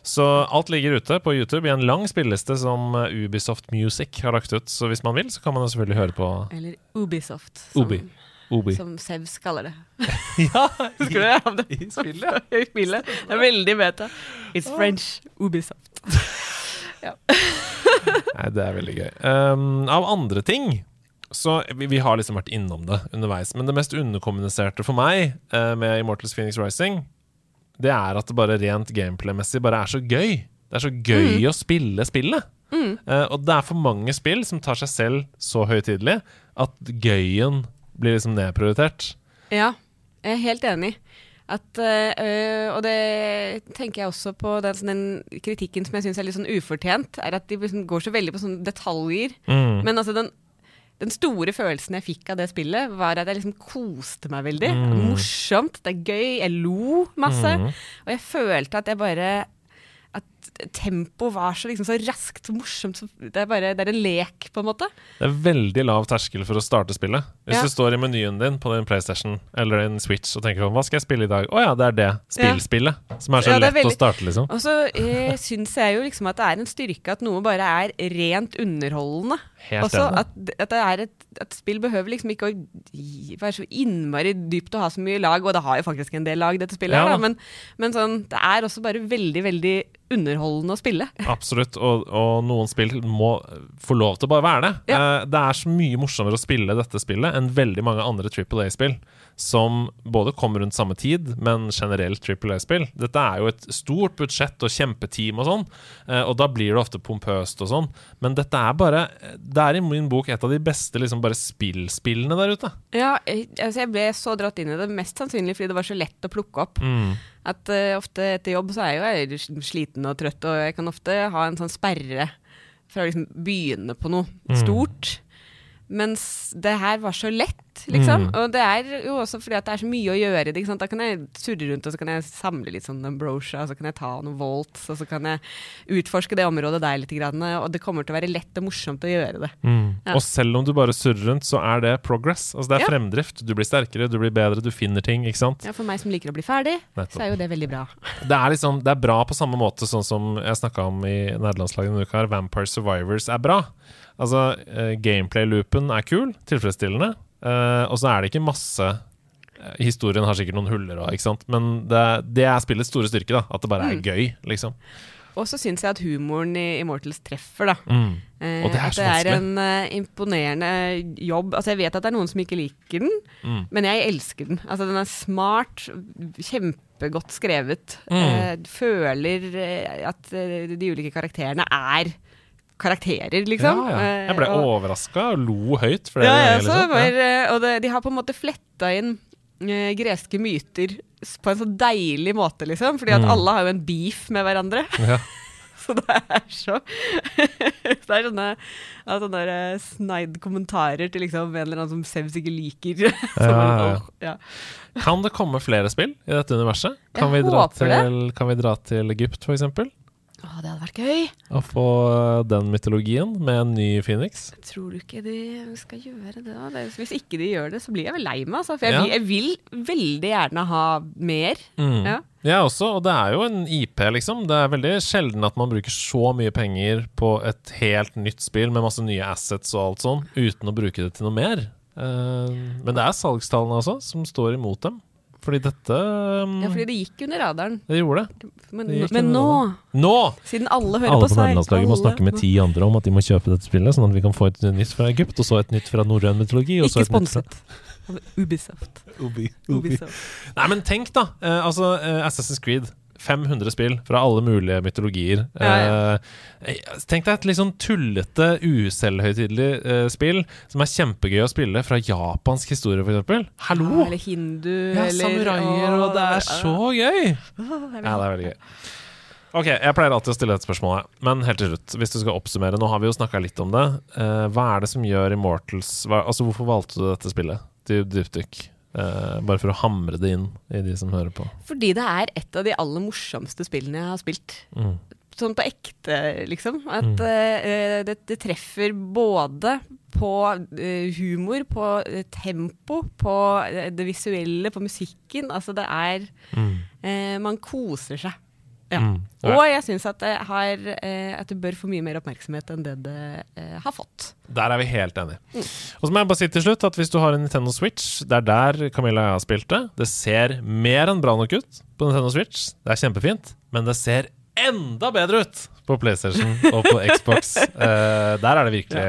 Speaker 1: så alt ligger ute på YouTube i en lang spilleliste som uh, Ubisoft Music har lagt ut. Så hvis man vil, så kan man jo selvfølgelig høre på
Speaker 2: Eller Ubisoft, som,
Speaker 1: Ubi. Ubi.
Speaker 2: som Sevs kaller det.
Speaker 1: Ja,
Speaker 2: Husker du det? Ja, det?
Speaker 1: i spillet.
Speaker 2: I spillet. Det er veldig beta. It's French Ubisoft.
Speaker 1: Nei, det er veldig gøy. Um, av andre ting så vi, vi har liksom vært innom det underveis, men det mest underkommuniserte for meg uh, med Immortals Phoenix Rising, det er at det bare rent gameplay-messig bare er så gøy. Det er så gøy å spille spillet. Eh, og det er for mange spill som tar seg selv så høytidelig at gøyen blir liksom nedprioritert.
Speaker 2: Ja, jeg er helt enig. At, øh, og det tenker jeg også på den, den kritikken som jeg syns er litt sånn ufortjent, er at de liksom går så veldig på sånne detaljer.
Speaker 1: Mm.
Speaker 2: Men altså den, den store følelsen jeg fikk av det spillet, var at jeg liksom koste meg veldig.
Speaker 1: Mm.
Speaker 2: Morsomt, det er gøy, jeg lo masse.
Speaker 1: Mm.
Speaker 2: Og jeg følte at jeg bare tempoet var så, liksom, så raskt så morsomt. Så det, er bare, det er en lek, på en måte.
Speaker 1: Det er veldig lav terskel for å starte spillet. Hvis
Speaker 2: Ja.
Speaker 1: du står i menyen din på din PlayStation eller en Switch og tenker sånn Hva skal jeg spille i dag? Å ja, det er det spillspillet. Som er så
Speaker 2: Ja, er
Speaker 1: lett å starte, liksom.
Speaker 2: Og så eh, syns jeg jo liksom at det er en styrke at noe bare er rent underholdende.
Speaker 1: Helt
Speaker 2: Også at, at et at spill behøver liksom ikke å være så innmari dypt og ha så mye lag, og det har jo faktisk en del lag, dette spillet,
Speaker 1: Ja da,
Speaker 2: men, men sånn, det er også bare veldig, veldig underholdende å spille.
Speaker 1: Absolutt. Og, og noen spill må få lov til å bare være det.
Speaker 2: Ja.
Speaker 1: Eh, det er så mye morsommere å spille dette spillet enn veldig mange andre Triple A-spill. Som både kommer rundt samme tid, men generelt Triple A-spill. Dette er jo et stort budsjett og kjempeteam og sånn, eh, og da blir det ofte pompøst og sånn. Men dette er bare Det er i min bok et av de beste liksom bare spillspillene der ute.
Speaker 2: Ja, jeg, altså jeg ble så dratt inn i det, mest sannsynlig fordi det var så lett å plukke opp.
Speaker 1: Mm.
Speaker 2: At uh, ofte etter jobb så er jeg jo sliten og trøtt, og jeg kan ofte ha en sånn sperre fra å liksom begynne på noe
Speaker 1: Mm.
Speaker 2: Mens det her var så lett, liksom.
Speaker 1: Mm.
Speaker 2: Og det er jo også fordi at det er så mye å gjøre. Ikke sant? Da kan jeg surre rundt og så kan jeg samle litt sånn ambrosia, og så kan jeg ta noen volts, og så kan jeg utforske det området der litt. Grann, og det kommer til å være lett og morsomt å gjøre det. Ja.
Speaker 1: Og selv om du bare surrer rundt, så er det progress. Altså Det er
Speaker 2: Ja.
Speaker 1: fremdrift. Du blir sterkere, du blir bedre, du finner ting. Ikke sant?
Speaker 2: Ja, For meg som liker å bli ferdig,
Speaker 1: Nettopp.
Speaker 2: så er jo det veldig bra.
Speaker 1: Det er liksom Det er bra på samme måte sånn som jeg snakka om i nederlandslaget denne uka. Vampire Survivors er bra. Altså, eh, gameplay-loopen er kul, tilfredsstillende, eh, og så er det ikke masse eh, Historien har sikkert noen huller òg, men det, det er spillets store styrke, da. At det bare er
Speaker 2: Mm.
Speaker 1: gøy, liksom.
Speaker 2: Og så syns jeg at humoren i Immortals treffer, da.
Speaker 1: Mm. Og det er
Speaker 2: at det er en uh, imponerende jobb. Altså Jeg vet at det er noen som ikke liker den,
Speaker 1: Mm.
Speaker 2: men jeg elsker den. Altså Den er smart, kjempegodt skrevet.
Speaker 1: Mm.
Speaker 2: Uh, føler at de ulike karakterene er karakterer, liksom.
Speaker 1: Ja, ja.
Speaker 2: Eh,
Speaker 1: Jeg ble
Speaker 2: og-
Speaker 1: overraska og lo høyt
Speaker 2: ja, ja,
Speaker 1: ganger.
Speaker 2: så
Speaker 1: Liksom.
Speaker 2: var, eh, og det, de har på en måte fletta inn eh, greske myter på en så deilig måte, liksom. Fordi at
Speaker 1: Mm.
Speaker 2: alle har jo en beef med hverandre.
Speaker 1: Ja.
Speaker 2: Så det er så Det er sånne, ja, sånne eh, sneid kommentarer til liksom en eller annen som Sevs ikke liker.
Speaker 1: Ja, ja. Kan det komme flere spill i dette universet? Kan, vi dra, til, kan vi dra til Egypt, for eksempel?
Speaker 2: Å, det hadde vært gøy.
Speaker 1: Å få den mytologien med en ny Phoenix?
Speaker 2: Tror du ikke de skal gjøre det, da? Hvis ikke de gjør det, så blir jeg vel lei meg. Altså, for jeg,
Speaker 1: Ja.
Speaker 2: jeg vil veldig gjerne ha mer.
Speaker 1: Mm.
Speaker 2: Ja.
Speaker 1: Jeg også, og det er jo en IP, liksom. Det er veldig sjelden at man bruker så mye penger på et helt nytt spill med masse nye assets og alt sånn, uten å bruke det til noe mer. Eh, men det er salgstallene altså, som står imot dem. Fordi dette um,
Speaker 2: Ja, fordi det gikk under radaren.
Speaker 1: Det gjorde det.
Speaker 2: Men,
Speaker 1: Det
Speaker 2: men nå.
Speaker 1: Nå!
Speaker 2: siden alle hører
Speaker 1: Alle
Speaker 2: på
Speaker 1: på
Speaker 2: seg
Speaker 1: nederlandslaget må snakke med ti andre om at de må kjøpe dette spillet, sånn at vi kan få et nytt fra Egypt, og så et nytt fra norrøn mytologi. Og så
Speaker 2: Ikke
Speaker 1: et nytt fra
Speaker 2: sponset Ubisoft.
Speaker 1: Ubi.
Speaker 2: Ubisoft.
Speaker 1: Nei, men tenk, da. Eh, altså, eh, Assassin's Creed. 500 spill fra alle mulige mytologier.
Speaker 2: Ja,
Speaker 1: Eh, tenk deg et litt sånn tullete, uselvhøytidelig uh, spill som er kjempegøy å spille, fra japansk historie, f.eks. Hallo!
Speaker 2: Eller hindu,
Speaker 1: Ja,
Speaker 2: eller
Speaker 1: samuraier, og det er så gøy!
Speaker 2: Vil
Speaker 1: Ja, det er veldig gøy. Ok, jeg pleier alltid å stille dette spørsmålet, men helt til slutt, hvis du skal oppsummere Nå har vi jo snakka litt om det. Uh, hva er det som gjør Immortals hva, Altså, hvorfor valgte du dette spillet dypdykk? Eh, bare for å hamre det inn i de som hører på.
Speaker 2: Fordi det er et av de aller morsomste spillene jeg har spilt.
Speaker 1: Mm.
Speaker 2: Sånn på ekte, liksom. At
Speaker 1: Mm.
Speaker 2: uh, det, det treffer både på uh, humor, på tempo, på det visuelle, på musikken. Altså det er
Speaker 1: Mm.
Speaker 2: Man koser seg. Ja.
Speaker 1: Mm.
Speaker 2: Og jeg syns at, det eh, at det bør få mye mer oppmerksomhet enn det det eh, har fått.
Speaker 1: Der er vi helt enige. Og så må jeg bare si til slutt at hvis du har en Nintendo Switch, det er der Camilla og jeg har spilt det. Det ser mer enn bra nok ut på Nintendo Switch. Det er kjempefint, men det ser enda bedre ut på PlayStation og på Xbox. Eh, der er det virkelig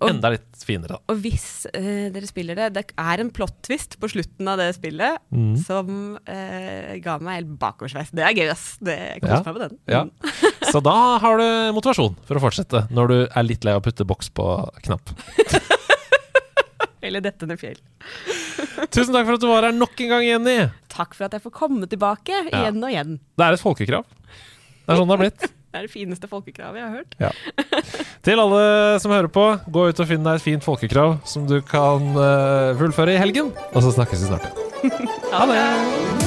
Speaker 2: Og-
Speaker 1: enda litt finere, da.
Speaker 2: Og hvis uh, dere spiller det Det er en plot-twist på slutten av det spillet
Speaker 1: Mm.
Speaker 2: som uh, ga meg helt bakoversveis. Det er gøy, ass. Det koser
Speaker 1: Ja.
Speaker 2: meg med den.
Speaker 1: Ja.
Speaker 2: Mm.
Speaker 1: Så da har du motivasjon for å fortsette, når du er litt lei av å putte boks på knapp.
Speaker 2: Eller dette ned fjell.
Speaker 1: Tusen takk for at du var her nok en gang, Jenny.
Speaker 2: Takk for at jeg får komme tilbake
Speaker 1: Ja.
Speaker 2: igjen og igjen.
Speaker 1: Det er et folkekrav. Det er sånn det har blitt.
Speaker 2: Det er det fineste folkekravet jeg har hørt.
Speaker 1: Til alle som hører på, gå ut og finn deg et fint folkekrav som du kan uh, fullføre i helgen. Og så snakkes vi snart igjen.
Speaker 2: Ha det!